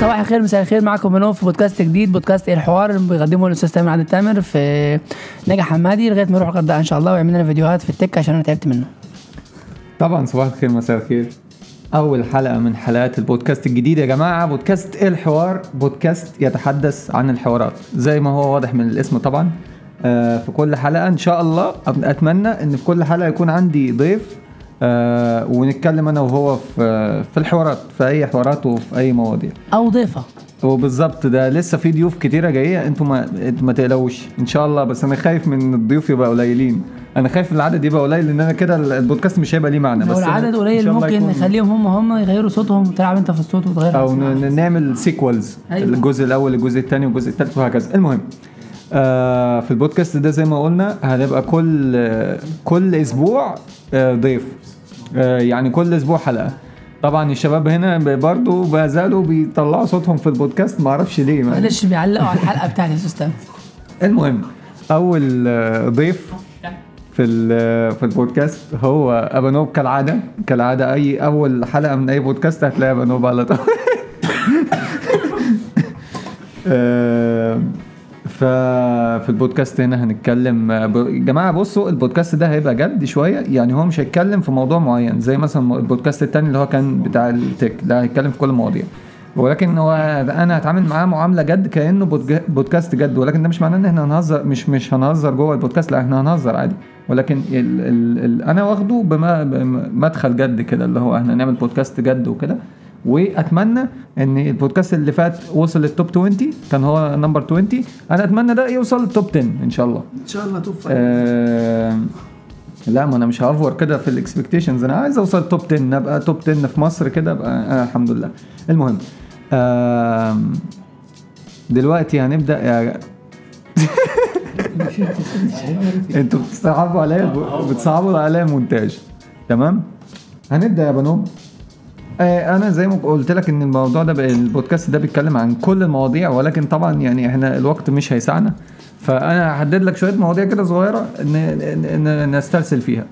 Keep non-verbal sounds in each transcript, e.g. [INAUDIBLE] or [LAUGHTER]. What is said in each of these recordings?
صباح الخير مساء الخير معكم منوف في بودكاست جديد بودكاست إيه الحوار بيقدمه الأستاذ تامر عبد التامر في نجا حمادي لغاية ما يروح الغردقة إن شاء الله ويعمل لنا فيديوهات في التك عشان أنا تعبت منه. طبعا صباح الخير مساء الخير. أول حلقة من حلقات البودكاست الجديد يا جماعة بودكاست إيه الحوار بودكاست يتحدث عن الحوارات. زي ما هو واضح من الاسم طبعا آه، في كل حلقة إن شاء الله أتمنى إن في كل حلقة يكون عندي ضيف آه، ونتكلم أنا وهو في في الحوارات في أي حوارات وفي أي مواضيع. أو ضيفة. وبالظبط ده لسه في ضيوف كتيرة جاية أنتوا ما أنتوا ما تقلقوش. إن شاء الله بس أنا خايف من الضيوف يبقى قليلين. أنا خايف العدد يبقى قليل لأن أنا كده البودكاست مش هيبقى ليه معنى. لو بس العدد قليل ممكن يكون- نخليهم هم هم يغيروا صوتهم وتلعب أنت في الصوت وتغير أو نعمل sequels أيوة. الجزء الأول الجزء الثاني والجزء الثالث وهكذا. المهم آه في البودكاست ده زي ما قلنا هنبقى كل آه كل أسبوع آه ضيف. يعني كل أسبوع حلقة. طبعا الشباب هنا ب- برضو ما زالوا بيطلعوا صوتهم في البودكاست ما أعرفش ليه ما- معلش بيعلقوا على الحلقة بتاعت أستاذ. المهم أول آه، ضيف في ال- في البودكاست هو أبانوب كالعادة. كالعادة أي أول حلقة من أي بودكاست هتلاقي أبانوب على طول. [LAUGHS] آه، ففي البودكاست هنا هنتكلم. جماعة بصوا البودكاست ده هيبقى جد شوية. يعني هو مش هيتكلم في موضوع معين زي مثلا البودكاست التاني اللي هو كان بتاع التك. ده هيتكلم في كل المواضيع. ولكن هو أنا هتعامل معاه معاملة جد كأنه بودكاست جد. ولكن ده مش معناه إن إحنا هنهزر مش مش هنهزر جوه البودكاست. لا إحنا هنهزر عادي. ولكن ال ال ال أنا واخده بمدخل جد كده اللي هو إحنا نعمل بودكاست جد وكده. واتمنى ان البودكاست اللي فات وصل لل top 20 كان هو number 20 أنا اتمنى ده يوصل لل top 10 ان شاء الله. إن شاء الله توفى آه لا ما أنا مش هأفور كده في ال expectations أنا عايز اوصل top 10 ابقى top 10 في مصر كده ابقى آه الحمد لله. المهم آه دلوقتي هنبدأ يا [LAUGHS] أنتوا بتصعبوا عليا بتصعبوا عليا المونتاج تمام؟ هنبدأ يا بنوب أنا زي ما قلت لك ان الموضوع ده البودكاست ده بيتكلم عن كل المواضيع ولكن طبعا يعني إحنا الوقت مش هيسعنا. فانا هحدد لك شوية مواضيع كده صغيرة نسترسل فيها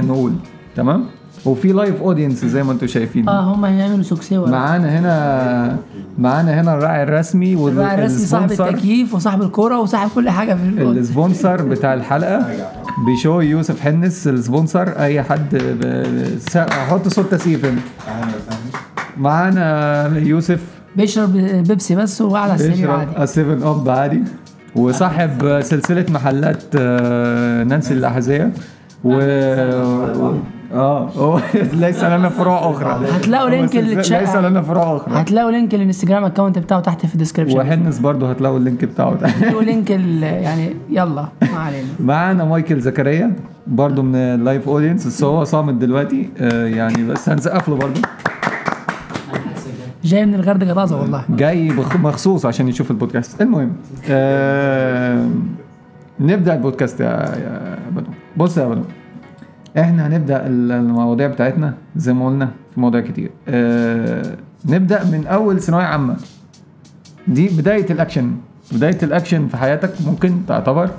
نقول. تمام؟ وفي live audience زي ما أنتم شايفين. آه هم هيعملوا سوكسية معانا هنا معانا هنا الراعي الرسمي الراعي الرسمي صاحب التكييف وصاحب الكورة وصاحب كل حاجة في البود. ال sponsor بتاع الحلقة بشو يوسف حنس ال sponsor أي حد ب- حط صوت تسقيف معانا يوسف. بيشرب بيبسي بس وقاعد على السرير عادي. بيشرب 7 Up عادي. وصاحب سلسلة محلات آه، نانسي الأحذية. و آه. [LAUGHS] هو ليس لنا فروع أخرى. هتلاقوا link ليس لنا فروع أخرى. هتلاقوا link ال Instagram account بتاعه تحت في ال description وحنس برضه هتلاقوا ال link بتاعه هتلاقوا link [LAUGHS] يعني يلا ما علينا. معانا مايكل زكريا برضه من ال live audience بس هو صامت دلوقتي آه، يعني بس هنسقف له برضه. جاي من الغردقه طازه والله. جاي مخصوص عشان يشوف البودكاست. المهم آه نبدأ البودكاست يا يا بدو. بص يا بدو. إحنا هنبدأ ال- المواضيع بتاعتنا زي ما قلنا في مواضيع كتير. آه نبدأ من أول ثانوية عامة. دي بداية الأكشن. بداية الأكشن في حياتك ممكن تعتبر.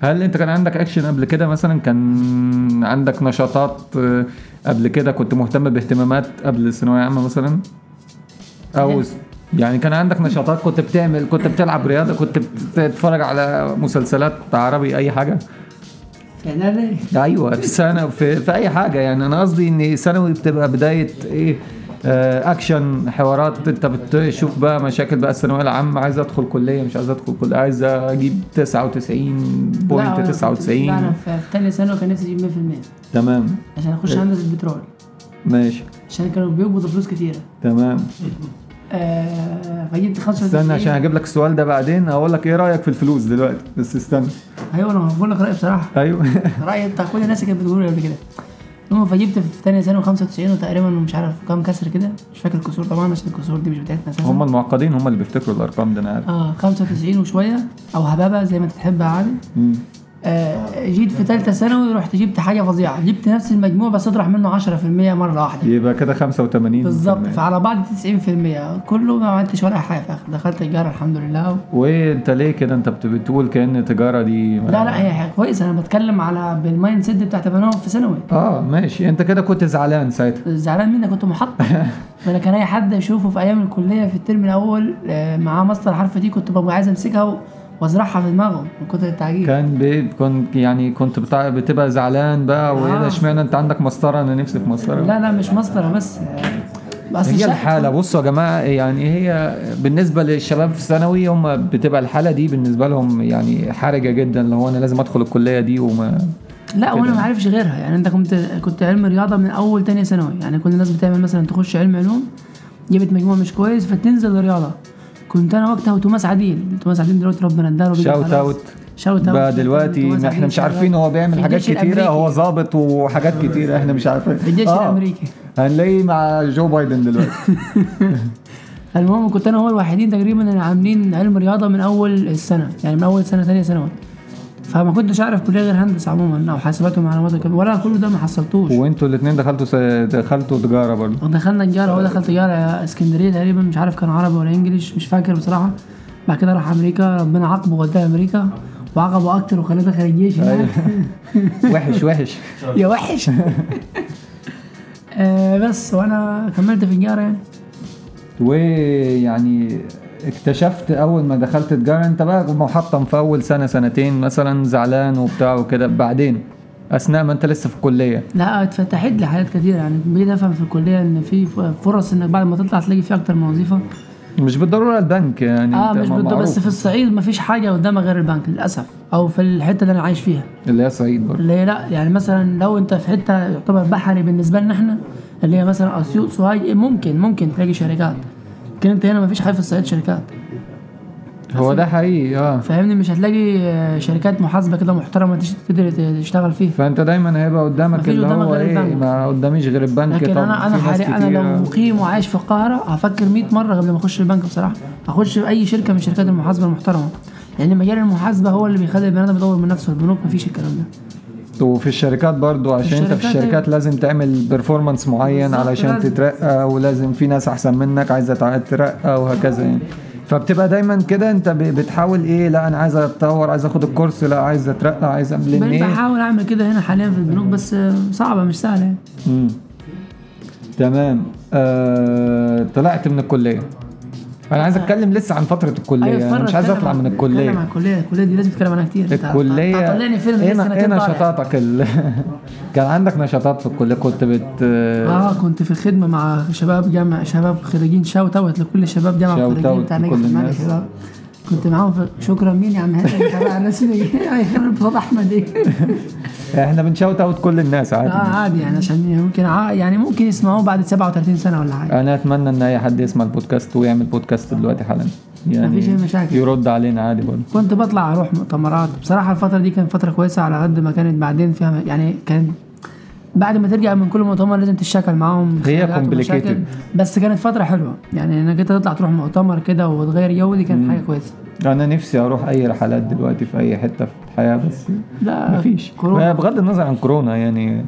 هل أنت كان عندك أكشن قبل كده مثلا؟ كان عندك نشاطات آه، قبل كده؟ كنت مهتم باهتمامات قبل الثانوية عامة مثلا؟ أو يعني كان عندك نشاطات؟ كنت بتعمل كنت بتلعب رياضة؟ كنت بتتفرج على مسلسلات عربي أي حاجة؟ يعني أيوه في سنة في, في أي حاجة يعني. أنا قصدي إن ثانوي بتبقى بداية إيه آه، اكشن حوارات. أنت بتشوف بقى مشاكل بقى الثانوية العامة. عايز أدخل كلية مش عايز أدخل كلية. عايز أجيب 99 point لا أنا 99 في في ثانية ثانوي كان نفسي أجيب 100% تمام. عشان أخش هندسة بترول. ماشي. عشان كانوا بيقبضوا فلوس كتيرة. تمام. آه فجبت 95 استنى عشان هجيب لك السؤال ده بعدين. هقول لك إيه رأيك في الفلوس دلوقتي؟ بس استنى. أيوه أنا بقول لك رأيي بصراحة. أيوه. [LAUGHS] رأيي بتاع كل الناس اللي كانت بتقول لي قبل كده. المهم فجبت في ثانية ثانوي 95 وتقريبا مش عارف كام كسر كده. مش فاكر الكسور طبعا عشان الكسور دي مش بتاعتنا أساسا. هم المعقدين هم اللي بيفتكروا الأرقام ده أنا عارف. آه 95 وشوية. أو هبابه زي ما أنت تحبها عادي. جيت في ثالثه ثانوي رحت جبت حاجة فظيعة. جبت نفس المجموع بس اطرح منه 10% مرة واحدة. يبقى كده 85 بالظبط. فعلى بعض 90% كله ما عملتش ولا حاجة. في الآخر دخلت تجارة الحمد لله. وانت ليه كده؟ انت بت- بتقول كأن التجارة دي لا لا هي حاجة كويسة. أنا بتكلم على بال mindset بتاعت بنوم في ثانوي. آه ماشي. انت كده كنت زعلان ساعتها. زعلان مني. كنت محطم ما أنا كان أي حد اشوفه في أيام الكلية في ال term الأول آه، معاه مسطرة حرف T كنت ببقى عايز أمسكها و- وازرعها في دماغه من كتر التعجيل. كان بي كنت يعني كنت بتاع بتبقى زعلان بقى وإيه ده آه. اشمعنى انت عندك مسطرة؟ أنا نفسي في مسطرة. لا لا مش مسطرة بس. بس هي الحالة. بصوا يا جماعة يعني هي بالنسبة للشباب في ثانوي هم بتبقى الحالة دي بالنسبة لهم يعني حرجة جدا هو أنا لازم أدخل الكلية دي وما لا وأنا. ما عارفش غيرها. يعني أنت كنت كنت علم رياضة من أول تانية ثانوي. يعني كل الناس بتعمل مثلا تخش علم علوم جبت مجموع مش كويس فتنزل رياضة. كنت أنا وقتها وتوماس عديل توماس عديل دلوقتي ربنا اداله shout. out shout out بقى دلوقتي إحنا مش عارفين هو بيعمل حاجات الأمريكي. هو ظابط وحاجات كتيرة إحنا مش عارفين. في الجيش آه. الأمريكي. هنلاقيه مع جو بايدن دلوقتي. [LAUGHS] [LAUGHS] المهم كنت أنا هو الوحيدين تقريبا اللي عاملين علم رياضة من أول السنة. يعني من أول سنة ثانية ثانوي. فما كنتش أعرف كلية غير هندسة عموما أو حاسبات ومعلومات ولا كل ده ما حصلتوش. وأنتوا الاثنين دخلتوا س... دخلتوا تجارة برضه. ودخلنا تجارة هو دخل تجارة اسكندرية تقريبا مش عارف كان عربي ولا إنجليش مش فاكر بصراحة. بعد كده راح أمريكا ربنا عاقبه وداه أمريكا وعاقبه أكتر وخلاه دخل الجيش هناك. [LAUGHS] وحش وحش. يا وحش. [LAUGHS] آه بس وأنا كملت في تجاره يعني. ويعني اكتشفت أول ما دخلت تجارة أنت بقى محطم في أول سنة سنتين مثلا زعلان وبتاع وكده. بعدين أثناء ما أنت لسه في الكلية. لا اتفتحت لي حاجات كتير. يعني بقيت أفهم في الكلية إن في فرص إنك بعد ما تطلع تلاقي في أكتر من وظيفة. مش بالضرورة البنك يعني آه مش بالضبط بس. في الصعيد ما فيش حاجة قدامك غير البنك للأسف. أو في الحتة اللي أنا عايش فيها. اللي هي صعيد برضه. اللي هي لا يعني مثلا لو أنت في حتة يعتبر بحري بالنسبة لنا إحنا اللي هي مثلا أسيوط سوهاج ممكن ممكن تلاقي شركات. لكن انت هنا ما فيش حاجة في الصعيد شركات. هو ده حقيقي آه. فاهمني؟ مش هتلاقي آه، شركات محاسبة كده محترمة تقدر تشتغل فيها. فأنت دايما هيبقى قدامك مفيش اللي هو غير إيه البنك. ما قداميش غير البنك. لكن طب أنا أنا حاليا أنا لو مقيم وعايش في القاهرة هفكر 100 مرة قبل ما أخش البنك بصراحة. أخش في أي شركة من شركات المحاسبة المحترمة. لأن مجال المحاسبة هو اللي بيخلي البني آدم يطور من نفسه البنوك مفيش الكلام ده. وفي الشركات برضو عشان أنت في الشركات الشركات لازم تعمل بيرفورمانس معين علشان لازم. تترقى ولازم في ناس أحسن منك عايزة تترقى وهكذا يعني. فبتبقى دايما كده أنت بتحاول إيه لا أنا عايز أتطور عايز أخد الكورس لا عايز أترقى عايز أعمل إيه؟ بحاول أعمل كده هنا حاليا في البنوك بس صعبة مش سهلة يعني. تمام. آه طلعت من الكلية. أنا عايز اتكلم لسه عن فتره الكليه أنا اتفرج، مش عايز اتكلم اطلع من اتكلم الكليه عن الكليه الكليه دي لازم تتكلم عنها كتير الكليه طلعني فيلم إيه إيه. نشاطاتك ال... كان عندك نشاطات في الكليه كنت بت آه كنت في الخدمه مع شباب جامعه شباب خريجين شاوت اوت لكل شباب جامعه اوت بتاع الناس. شباب كنت معاهم شكرا مين يا عم؟ هاني التابع الرسمي اي بصوت أحمد إيه؟ [LAUGHS] إحنا بنشاوت اوت كل الناس عادي. آه عادي يعني عشان ممكن يعني ممكن يسمعوه بعد 37 سنة ولا حاجة. أنا أتمنى إن أي حد يسمع البودكاست ويعمل بودكاست دلوقتي حالا. يعني مفيش أي مشاكل. يرد علينا عادي برضه. كنت بطلع أروح مؤتمرات. بصراحة الفترة دي كانت فترة كويسة على قد ما كانت بعدين فيها يعني كان بعد ما ترجع من كل مؤتمر لازم تشتغل معاهم هي complicated. بس كانت فترة حلوة. يعني إنك أنت تطلع تروح مؤتمر كده وتغير جو دي كانت حاجة كويسة. أنا نفسي أروح أي رحلات دلوقتي في أي حتة في الحياة بس لا مفيش. كورونا. بغض النظر عن كورونا يعني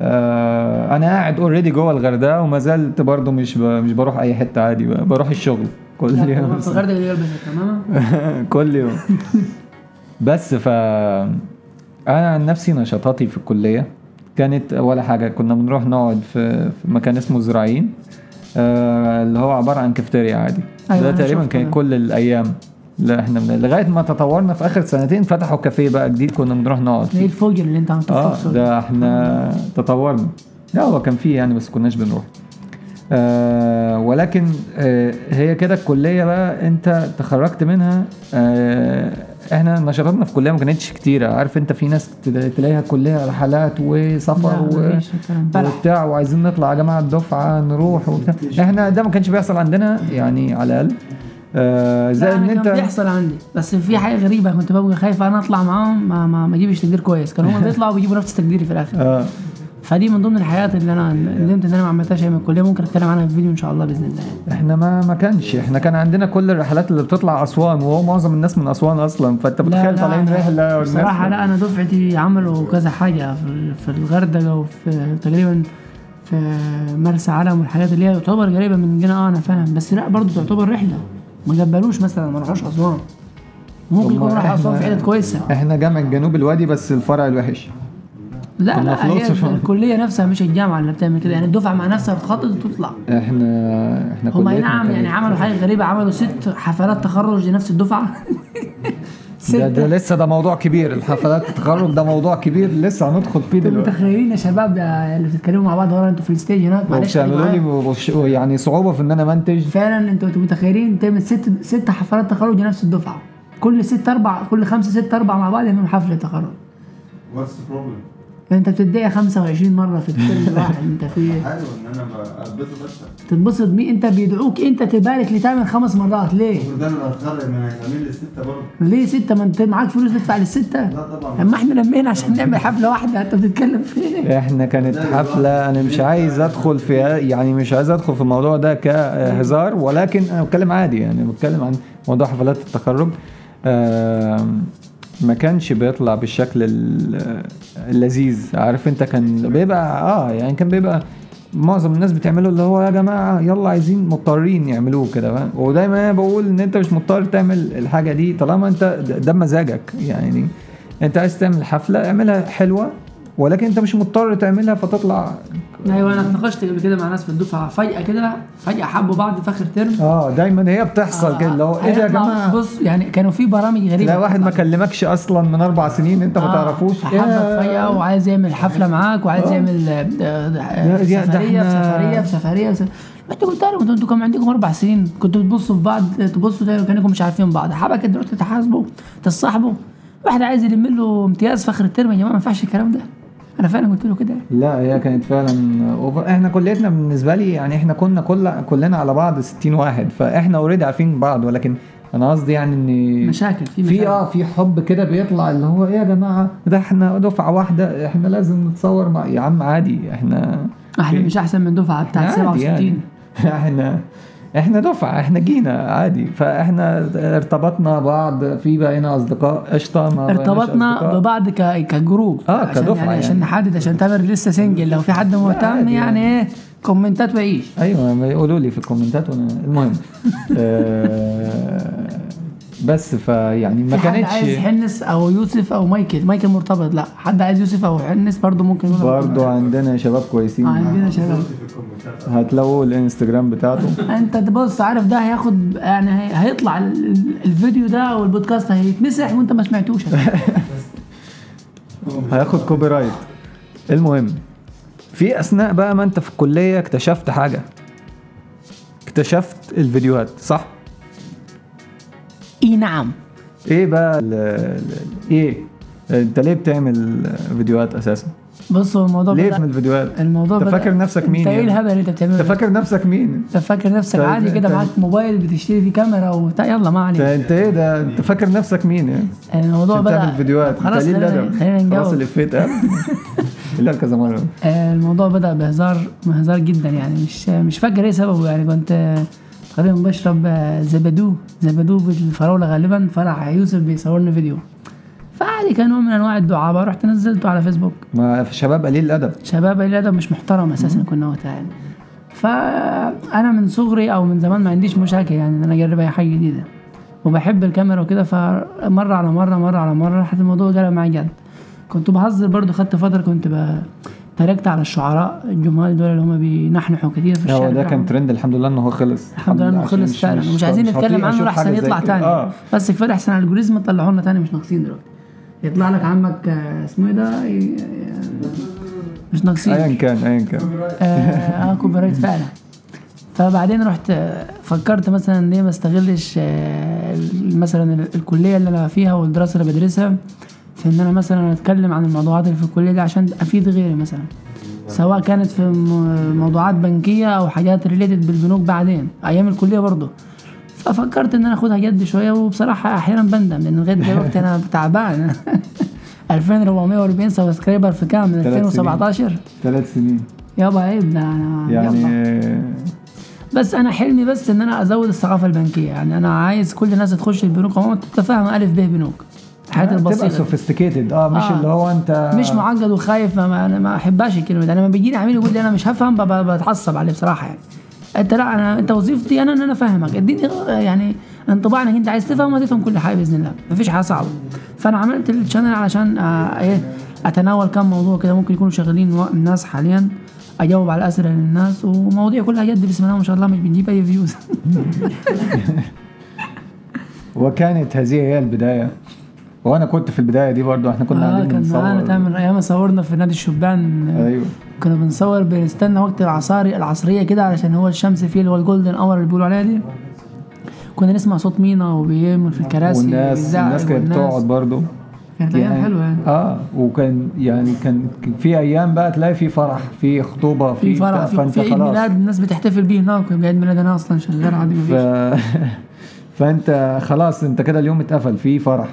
آه أنا قاعد already جوه الغردقة وما زلت برضه مش. مش بروح أي حتة عادي بروح الشغل كل يوم. في الغردقة اللي يلبس تماما. [LAUGHS] كل يوم. [LAUGHS] بس ف أنا عن نفسي نشاطاتي في الكلية كانت ولا حاجة. كنا بنروح نقعد في, في مكان اسمه زراعين آه اللي هو عبارة عن كافتيريا عادي. أيوة، ده تقريبا كان. كل الأيام. لا إحنا من... لغاية ما تطورنا في آخر سنتين فتحوا كافيه بقى جديد كنا بنروح نقعد فيه. الفوجر اللي انت عملته آه؟ ده إحنا تطورنا. لا هو كان فيه يعني بس كناش بنروح. آه ولكن آه هي كده الكلية بقى انت تخرجت منها آه إحنا نشاطاتنا في الكليه ما كانتش كتيرة. عارف انت في ناس تلا- تلاقيها الكليه رحلات وسفر و... وبتاع وعايزين نطلع يا جماعة الدفعة نروح وبتاع. إحنا ده ما كانش بيحصل عندنا يعني على الأقل. آه زي إن انت بيحصل عندي. بس في حاجة غريبة كنت ببقى خايف أنا أطلع معاهم ما ما, ما أجيبش تقدير كويس. كانوا هم [LAUGHS] بيطلعوا بيجيبوا نفس تقديري في الآخر. آه. فدي من ضمن الحاجات اللي أنا ندمت إن أنا ما عملتهاش أيام الكليه ممكن أتكلم عنها في فيديو إن شاء الله بإذن الله. إحنا ما ما كانش. إحنا كان عندنا كل الرحلات اللي بتطلع أسوان وهو معظم الناس من أسوان أصلا. فأنت متخيل طالعين رحلة بصراحة لا أنا دفعتي عملوا كذا حاجة في في الغردقة وفي تقريبا في مرسى علم والحاجات اللي هي تعتبر قريبة من جنا آه أنا فاهم. بس لا برضه تعتبر رحلة. ما جبلوش مثلا ما راحوش أسوان. ممكن يكون راح أسوان في حتت كويسة. إحنا جامع جنوب الوادي بس الفرع الوحش. لا لا هي. الكلية نفسها مش الجامعة اللي بتعمل كده. يعني الدفعة مع نفسها بتخطط وتطلع إحنا إحنا هم نعم يعني عملوا حاجة غريبة عملوا ست حفلات تخرج لنفس الدفعة. [LAUGHS] ده, ده لسه ده موضوع كبير. الحفلات التخرج ده موضوع كبير لسه هندخل فيه أنتوا دلوقتي. متخيلين يا شباب اللي بتتكلموا مع بعض ورا؟ أنتوا في ال stage هناك؟ معلش معايا. لي يعني صعوبة في إن أنا منتج. فعلا أنتوا أنتوا متخيلين تعمل ست ست حفلات تخرج لنفس الدفعة. كل ست أربع كل خمسة ست أربع مع بعض يعملوا حفلة تخرج. What's the problem؟ انت بتتضايق 25 مرة في الترم [LAUGHS] الواحد انت في حلو ان أنا ابسط بس تتبسط بيه؟ انت بيدعوك انت تبارك لتعمل خمس مرات ليه؟ المفروض أنا لو اتخرج ما هيعمل لي سته برضه. ليه ستة؟ ما انت معاك فلوس تدفع للستة؟ لا طبعا. اما إحنا لمينا عشان نعمل حفلة واحدة انت بتتكلم في إيه؟ إحنا كانت حفلة أنا مش عايز ادخل في يعني مش عايز ادخل في الموضوع ده كهزار ولكن أنا بتكلم عادي يعني بتكلم عن موضوع حفلات التخرج. آم، ما كانش بيطلع بالشكل ال- اللذيذ عارف انت كان بيبقى آه يعني كان بيبقى معظم الناس بتعمله اللي هو يا جماعة يلا عايزين مضطرين يعملوه كده؟ ودايما أنا بقول إن أنت مش مضطر تعمل الحاجة دي طالما أنت ده مزاجك يعني أنت عايز تعمل حفلة اعملها حلوة ولكن انت مش مضطر تعملها فتطلع. أيوه أنا اتناقشت قبل كده مع ناس في الدفعة. فجأة كده فجأة حبوا بعض في آخر ترم آه دايما هي بتحصل كده. اللي هو إيه ده يا جماعة؟ بص يعني كانوا في برامج غريبة. تلاقي واحد ما. كلمكش أصلا من أربع سنين أنت ما آه، تعرفوش. فحبك يا- فجأة وعايز يعمل حفلة معاك وعايز آه. يعمل آه، آه، لا، يا- ده سفرية في سفرية في سفرية في رحت قلت لهم أنتوا كان عندكم أربع سنين. كنتوا بتبصوا في بعض تبصوا تلاقوا كأنكم مش عارفين بعض. حبك دلوقتي تتحاسبوا تتصاحبوا. واحد عايز يلم له امتياز في آخر الترم يا جماعة ما ينفعش الكلام ده. أنا فعلا قلت له كده. لا هي كانت فعلا اوفر إحنا كليتنا بالنسبة لي يعني إحنا كنا كل كلنا على بعض 60 واحد فإحنا اوريدي عارفين بعض ولكن أنا قصدي يعني ان مشاكل في في آه في حب كده بيطلع اللي هو إيه يا جماعة ده إحنا دفعة واحدة إحنا لازم نتصور مع يا عم عادي إحنا إحنا مش أحسن من دفعة بتاعت عادي 67 يعني. [LAUGHS] إحنا إحنا دفعة إحنا جينا عادي. فاحنا ارتبطنا بعض في بقينا أصدقاء. قشطة ما ارتبطنا أصدقاء. ببعض ك... كجروب. آه، عشان كدفعة يعني, يعني. عشان نحدد عشان تامر لسه single لو في حد مهتم عادي يعني إيه comments ات وعيش. أيوه يقولوا لي في ال comments ات وأنا المهم. [LAUGHS] آه، بس فيعني ما في حد عايز كانتش حنس أو يوسف أو مايكل؟ مايكل مرتبط لا. حد عايز يوسف أو حنس برضه ممكن يقول برضو عندنا شباب كويسين. آه، عندنا شباب. هتلاقوا الإنستجرام بتاعته. أنت تبص عارف ده هياخد يعني هي- هيطلع ال- ال- الفيديو ده أو البودكاست هيتمسح وأنت ما سمعتوش. [LAUGHS] هياخد copyright المهم في أثناء بقى ما أنت في الكلية اكتشفت حاجة. اكتشفت الفيديوهات صح؟ إي نعم. إيه بقى ال ال إيه؟ أنت ليه بتعمل فيديوهات أساسا؟ بص هو الموضوع ليه بدأ بتعمل فيديوهات؟ الموضوع أنت فاكر نفسك مين انت إيه يعني؟ الهبل اللي أنت بتعمله أنت؟ فاكر نفسك مين؟ أنت فاكر نفسك طيب، عادي كده انت- معاك موبايل بتشتري فيه كاميرا وبتاع؟ يلا ما عليك أنت إيه ده؟ أنت فاكر نفسك مين يعني؟ الموضوع عشان بدأ تعمل فيديوهات. خلاص خلينا خلينا خلاص نجاوب الافيه اتقال لا كذا مرة. آه، الموضوع بدأ بهزار بهزار جدا يعني. مش مش فاكر إيه سببه يعني. كنت تقريبا بشرب آه، زبدو زبدو بالفراولة غالبا فرح يوسف بيصور لنا فيديو. فعادي كان نوع من أنواع الدعابة رحت نزلته على فيسبوك. ما شباب قليل الأدب. شباب الأدب مش محترم أساسا كنا وقتها يعني. فانا من صغري أو من زمان ما عنديش مشاكل يعني إن أنا أجرب أي حاجة جديدة. وبحب الكاميرا وكده فمرة على مرة مرة على مرة لحد الموضوع جرى معايا جد. كنت بهزر برضو خدت فترة كنت ب... تركت على الشعراء الجمال دول اللي هم بينحنحوا كتير في الشارع هو ده كان. ترند. الحمد لله ان هو خلص. الحمد لله إنه خلص فعلا. ومش عايزين نتكلم عنه زي يطلع. تاني. آه. بس كفاية احسن ال algorithm طلعوا لنا تاني مش ناقصين دلوقتي. يطلع لك عمك آه، اسمه إيه ده؟ مش ناقصين. ايا كان ايا كان. آه آه، copyright فعلا. فبعدين رحت آه، فكرت مثلا ليه ما استغلش آه، مثلا ال- الكلية اللي أنا فيها والدراسة اللي بدرسها. في ان أنا مثلا أتكلم عن الموضوعات اللي في الكلية دي عشان أفيد غيري مثلا سواء كانت في موضوعات بنكية أو حاجات related بالبنوك بعدين أيام الكلية برضه. ففكرت إن أنا آخدها جد شوية وبصراحة أحيانا بندم لأن لغاية دلوقتي أنا تعبان. [LAUGHS] 2440 subscriber في كام؟ من ثلاث 2017 ثلاث سنين. يابا عيب ده أنا يعني. بس أنا حلمي بس إن أنا أزود الثقافة البنكية. يعني أنا عايز كل الناس تخش البنوك عموما تتفهم ألف ب بنوك. الحاجات تبقى البسيطة. دي. سوفيستيكيتد آه مش آه. اللي هو أنت مش معقد وخايف ما, ما أنا ما أحبهاش الكلمة دي. أنا لما بيجيني عميل يقول لي أنا مش هفهم بتعصب عليه بصراحة يعني. أنت لا أنا أنت وظيفتي أنا إن أنا أفهمك. اديني يعني انطباع انك أنت عايز تفهم وتفهم كل حاجة بإذن الله. مفيش حاجة صعبة. فأنا عملت ال channel علشان آه إيه أتناول كم موضوع كده ممكن يكونوا شغالين الناس حاليا. أجاوب على اسئله للناس ومواضيع كلها جد بسم الله ما شاء الله مش بنجيب أي views [LAUGHS] وكانت هذه هي البداية. وأنا كنت في البداية دي برضو إحنا كنا آه قاعدين كان معانا تامر أيام صورنا في نادي الشبان. آه، أيوه. كنا بنصور بنستنى وقت العصاري العصرية كده علشان هو الشمس فيه اللي هو ال golden hour اللي بيقولوا عليها دي. كنا نسمع صوت مينا وبيعمل في الكراسي والناس الناس كانت. بتقعد برضو كانت أيام حلوة. يعني آه وكان يعني كان في أيام بقى تلاقي في فرح في خطوبة في فرح في, فأنت في عيد ميلاد الناس بتحتفل بيه هناك عيد ميلاد أنا أصلا شغال عادي ف... مفيش [LAUGHS] فأنت خلاص أنت كده اليوم اتقفل في فرح.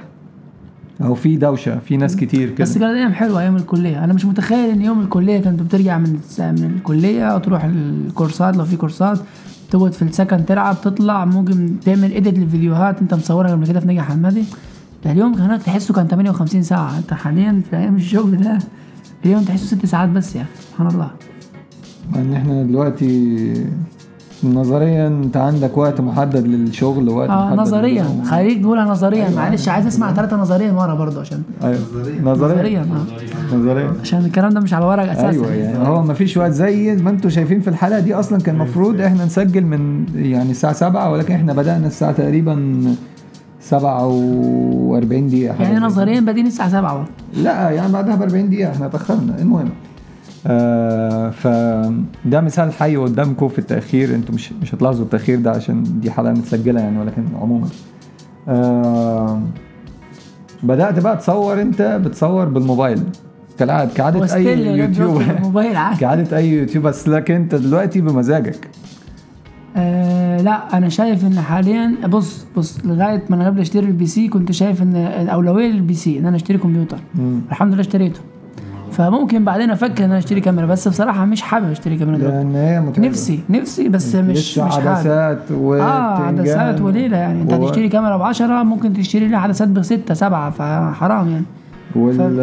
أو في دوشة في ناس كتير كده. بس كانت أيام حلوة أيام الكلية. أنا مش متخيل إن يوم الكلية كنت بترجع من من الكلية وتروح الكورسات لو في كورسات تقعد في السكن تلعب تطلع ممكن تعمل إيديت للفيديوهات أنت مصورها قبل كده في نجا حمادي. اليوم هناك تحسه كان 58 ساعة. أنت حاليا في أيام الشغل ده اليوم تحسه ست ساعات بس يا أخي سبحان الله. ان إحنا دلوقتي نظريا أنت عندك وقت محدد للشغل آه محدد نظريا. خليك تقولها نظريا. معلش عايز أسمع ثلاثة نظريا ورا برضه عشان أيوه. نظريا. نظريا آه. نظريا. عشان الكلام ده مش على ورق أساسا. أيوه يعني هو ما فيش وقت. زي ما أنتم شايفين في الحلقة دي أصلا كان المفروض إحنا نسجل من يعني الساعة 7 ولكن إحنا بدأنا الساعة تقريبا 47 دقيقة يعني نظريا بادئين الساعة 7 برضه لا يعني بعدها ب 40 دقيقة إحنا اتأخرنا. المهم. آه فده مثال حي قدامكم في التأخير. أنتوا مش مش هتلاحظوا التأخير ده عشان دي حلقة متسجلة يعني ولكن عموما. آه بدأت بقى تصور انت بتصور بالموبايل. أي لغاية دلوقتي يوتيوب [LAUGHS] كعادة أي يوتيوب بس لكن انت دلوقتي بمزاجك. آه لا أنا شايف إن حاليا بص بص لغاية ما أنا قبل أشتري ال PC كنت شايف ان الاولويه لل PC إن أنا أشتري كمبيوتر. مم. الحمد لله اشتريته. فممكن بعدين أفكر إن أنا أشتري كاميرا بس بصراحة مش حابب أشتري كاميرا دلوقتي. لأن هي متعبة. نفسي نفسي بس مش مش حابب. عدسات و آه عدسات وليلة يعني. أنت و- هتشتري كاميرا ب 10 ممكن تشتري لها عدسات بستة سبعة فحرام يعني. وال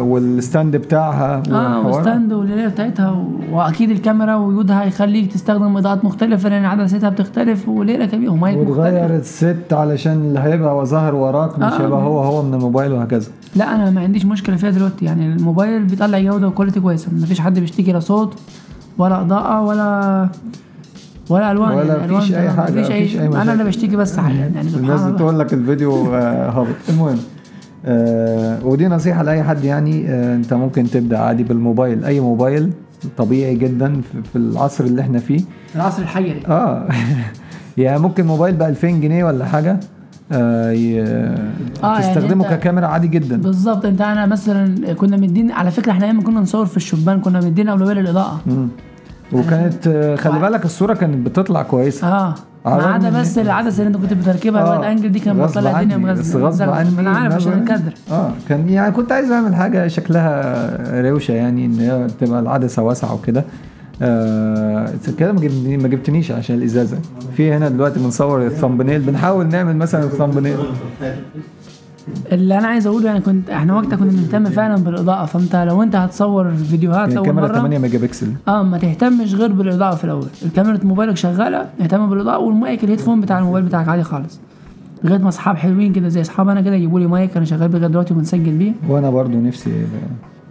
وال stand بتاعها آه وحوارات. و stand والليلة بتاعتها و... وأكيد الكاميرا وجودها يخليك تستخدم إضاءات مختلفة لأن عدستها بتختلف وليلة كبيرة ومايك وتغير الست علشان اللي هيبقى ظاهر وراك مش آه. هيبقى هو هو من الموبايل وهكذا. لا أنا ما عنديش مشكلة فيها دلوقتي. يعني الموبايل بيطلع جودة وكواليتي كويسة. ما فيش حد بيشتكي لا صوت ولا إضاءة ولا ولا ألوان. ولا يعني الألوان فيش تمام، حاجة، مفيش مفيش أي أنا. اللي بشتكي بس حاليا يعني الناس بتقول لك الفيديو آه، هابط. المهم. آه ودي نصيحة لأي حد يعني آه أنت ممكن تبدأ عادي بالموبايل. أي موبايل طبيعي جدا في, العصر اللي إحنا فيه. العصر الحجري آه. [LAUGHS] يعني ممكن موبايل ب 2000 جنيه ولا حاجة آه ي... يعني تستخدمه أنت- ككاميرا عادي جدا. بالظبط. أنت أنا مثلا كنا مدين على فكرة إحنا أيام كنا نصور في الشبان كنا مدين أولوية للإضاءة. وكانت آه، خلي بالك الصورة كانت بتطلع كويسة. آه ما عدا بس العدسة اللي أنت كنت بتركبها آه، ال wide angle دي كانت غصب بتطلع الدنيا مزغللة بس غصب عني أنا عارف عشان الكادر. آه كان يعني كنت عايز أعمل حاجة شكلها روشة يعني إن هي تبقى العدسة واسعة وكده. آه كده ما جبتني- ما جبتنيش عشان الإزازة. في هنا دلوقتي بنصور ال thumbnail. بنحاول نعمل مثلا ال thumbnail. اللي أنا عايز أقوله يعني كنت إحنا وقتها كنا بنهتم فعلا بالإضاءة فأنت لو أنت هتصور فيديوهات يعني اول كاميرا مره 8 ميجا بكسل. آه ما تهتمش غير بالإضاءة في الأول. الكاميرا موبايلك شغالة اهتم بالإضاءة وال mic ال headphone بتاع الموبايل بتاعك عادي خالص. لغاية ما أصحاب حلوين كده زي أصحاب أنا كده يجيبوا لي مايك أنا شغال بيه لغاية دلوقتي وبنسجل بيه. وأنا برضو نفسي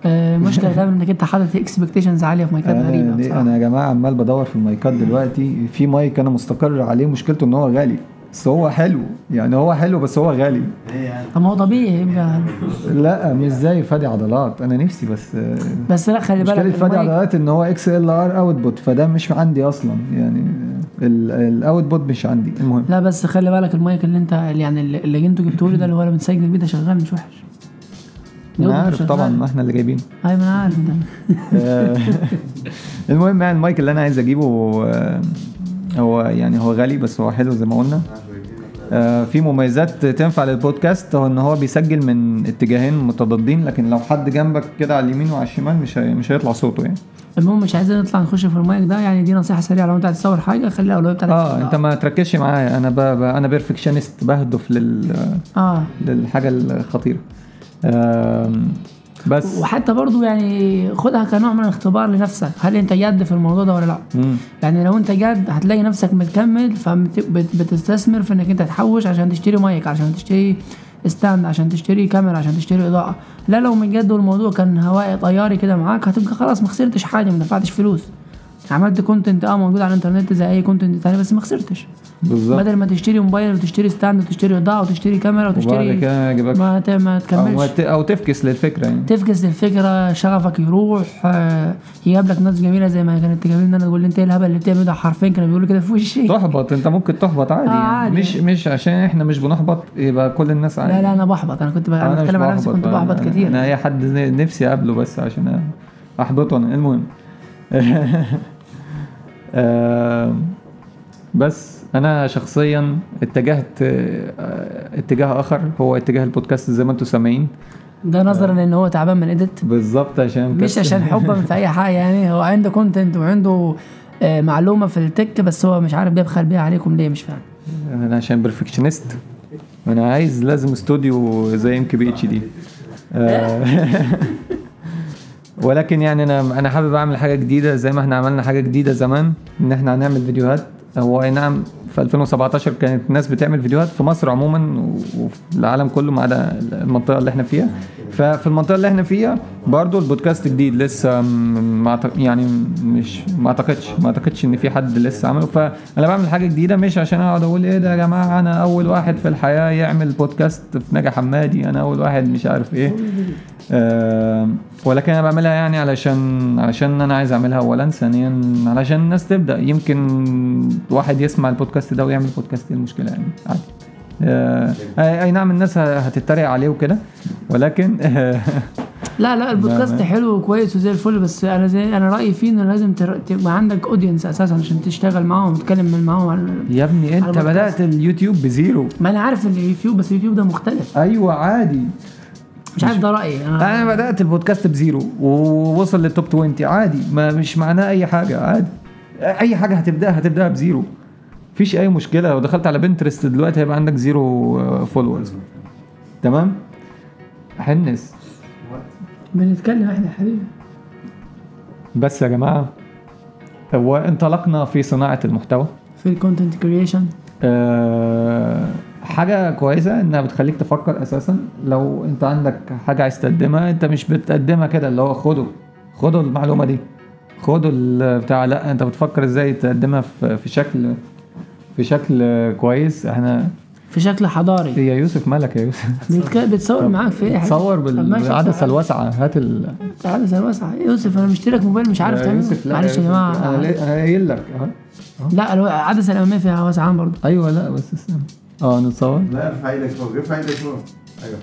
آه المشكلة دايما إنك أنت حاطط expectations عالية في مايكات بصراحه أنا يا جماعة عمال بدور في المايكات دلوقتي. في مايك أنا مستقر عليه مشكلته إن هو غالي. بس هو حلو. يعني هو حلو بس هو غالي. إيه يعني؟ طب ما هو طبيعي يبقى لا مش زي فادي عضلات. أنا نفسي بس بس لا خلي بالك مشكلة فادي عضلات إن هو XLR output فده مش عندي أصلا. يعني ال output مش عندي. المهم. لا بس خلي بالك المايك اللي أنت يعني اللي اللي أنتوا جبتوه لي ده اللي هو اللي بنسجل بيه ده شغال مش وحش. أنا عارف. طبعا ما إحنا اللي جايبينه أيوه أنا عارف ده. [LAUGHS] آه، المهم يعني المايك اللي أنا عايز أجيبه آه، هو يعني هو غالي بس هو حلو زي ما قلنا. آه، في مميزات تنفع للبودكاست هو إن هو بيسجل من اتجاهين متضادين لكن لو حد جنبك كده على اليمين وعلى الشمال مش هي- مش هيطلع صوته يعني. المهم مش عايزين نطلع نخش في المايك ده يعني دي نصيحة سريعة. لو أنت عايز تصور حاجة خلي الاولويه بتاعتك. آه أنت ما تركزش معايا. أنا ب... ب... أنا perfectionist بهدف لل... آه. للحاجة الخطيرة. آم، بس. وحتى برضو يعني خدها كنوع من الاختبار لنفسك. هل انت جاد في الموضوع ده ولا لا؟ مم. يعني لو انت جاد هتلاقي نفسك متكمل فبتستثمر في انك انت تحوش عشان تشتري مايك عشان تشتري stand عشان تشتري كاميرا عشان تشتري إضاءة. لا لو مش جد والموضوع كان هوائي طياري كده معاك هتبقى خلاص ما خسرتش حاجة ما دفعتش فلوس. عملت content آه موجود على الإنترنت زي أي content تاني بس ما خسرتش. بالظبط. بدل ما تشتري موبايل وتشتري stand وتشتري إضاءة وتشتري كاميرا وتشتري ما ت- ما تكملش. ت... أو تفكس للفكرة يعني. تفكس الفكرة شغفك يروح آه، يجيب لك ناس جميلة زي ما كانت تجيب أنا تقول لي أنت إيه الهبل اللي بتعمله ده؟ حرفيا كانوا بيقولوا كده في وشي. [LAUGHS] تحبط أنت ممكن تحبط عادي, آه،. عادي. مش مش عشان إحنا مش بنحبط يبقى كل الناس عادي لا لا أنا بحبط. أنا كنت أنا بتكلم عن نفسي كنت بحبط أنا- كتير. أنا أي حد نفسي أقابله بس عشان أحبطه أنا. المهم. [LAUGHS] بس أنا شخصيا اتجهت آه، اتجاه آخر هو اتجاه البودكاست زي ما أنتم سامعين. ده نظرا لأن هو تعبان من إيديت؟ بالظبط عشان مش عشان حبا في أي حاجة يعني هو عنده كونتنت وعنده آه، معلومة في التك بس هو مش عارف بيبخل بيها عليكم ليه مش فاهم. أنا عشان perfectionist أنا عايز لازم استوديو زي ام كي بي اتش دي ولكن يعني أنا أنا حابب أعمل حاجة جديدة زي ما إحنا عملنا حاجة جديدة زمان إن إحنا هنعمل فيديوهات. هو أي نعم في 2017 كانت الناس بتعمل فيديوهات في مصر عموما وفي العالم كله ما عدا المنطقة اللي إحنا فيها. ففي المنطقة اللي إحنا فيها برضو البودكاست جديد لسه ما يعني مش ما اعتقدش ما أعتقدش إن في حد لسه عمله فانا بعمل حاجة جديدة مش عشان أقعد أقول إيه ده يا جماعة أنا أول واحد في الحياة يعمل بودكاست في نجع حمادي أنا أول واحد مش عارف إيه. ولكن أنا بعملها يعني علشان علشان أنا عايز أعملها اولا. ثانيا علشان الناس تبدأ. يمكن واحد يسمع البودكاست ده ويعمل بودكاست إيه المشكلة يعني؟ عادي. آه اي أي نعم الناس هتتريق عليه وكده. ولكن [LAUGHS] لا لا البودكاست لا. حلو وكويس وزي الفل بس أنا زي أنا رأيي فيه إنه لازم تبقى عندك audience أساسا عشان تشتغل معاهم وتتكلم معاهم يا ابني أنت. بدأت اليوتيوب ب zero. ما أنا عارف إن اليوتيوب بس اليوتيوب ده مختلف. أيوه عادي. مش عارف ده رأيي. أنا أنا بدأت البودكاست ب zero ووصل لل top 20 عادي. ما مش معناه أي حاجة عادي. أي حاجة هتبدأها هتبدأها ب zero. مفيش أي مشكلة. لو دخلت على Pinterest دلوقتي هيبقى عندك zero followers تمام؟ حنس بنتكلم إحنا حبيبي. بس يا جماعة وانطلقنا في صناعة المحتوى. في ال content creation أه حاجة كويسة إنها بتخليك تفكر أساسا. لو أنت عندك حاجة عايز تقدمها أنت مش بتقدمها كده اللي هو خده. خدوا المعلومة دي. خدوا بتاع لأ أنت بتفكر إزاي تقدمها في شكل في شكل كويس إحنا في شكل حضاري. يا يوسف مالك يا يوسف. بتصور معاك في إيه يا حبيبي؟ تصور طب ماشي، بالعدسة أصور. الواسعة هات ال العدسه واسعه يوسف أنا مشترك موبايل مش عارف تعمله. لا معلش يا أنا جماعة. أنا قايل لك. أهو. لا العدسه الاماميه فيها واسعه برضه. أيوه لا بس استنى. آه نتصور. لا ارفع إيدك فوق ارفع إيدك فوق أيوه.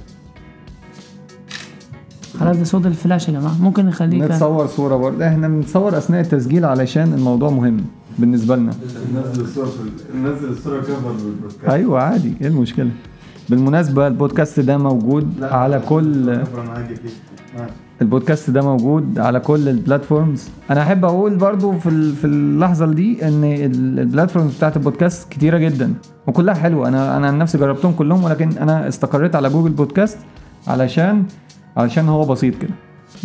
خلاص ده صوت الفلاش يا جماعة. ممكن نخليه كده. نتصور صورة برضه. إحنا بنتصور أثناء التسجيل علشان الموضوع مهم. بالنسبة لنا. نزل الصورة في ال- نزل الصورة cover للبودكاست. أيوه عادي. إيه المشكلة؟ بالمناسبة البودكاست ده موجود على كل البودكاست ده موجود على كل ال platforms أنا أحب أقول برضو في في اللحظة دي إن ال- ال platforms بتاعت البودكاست كتيرة جدا وكلها حلوة. أنا أنا عن نفسي جربتهم كلهم ولكن أنا استقريت على Google Podcasts علشان علشان هو بسيط كده.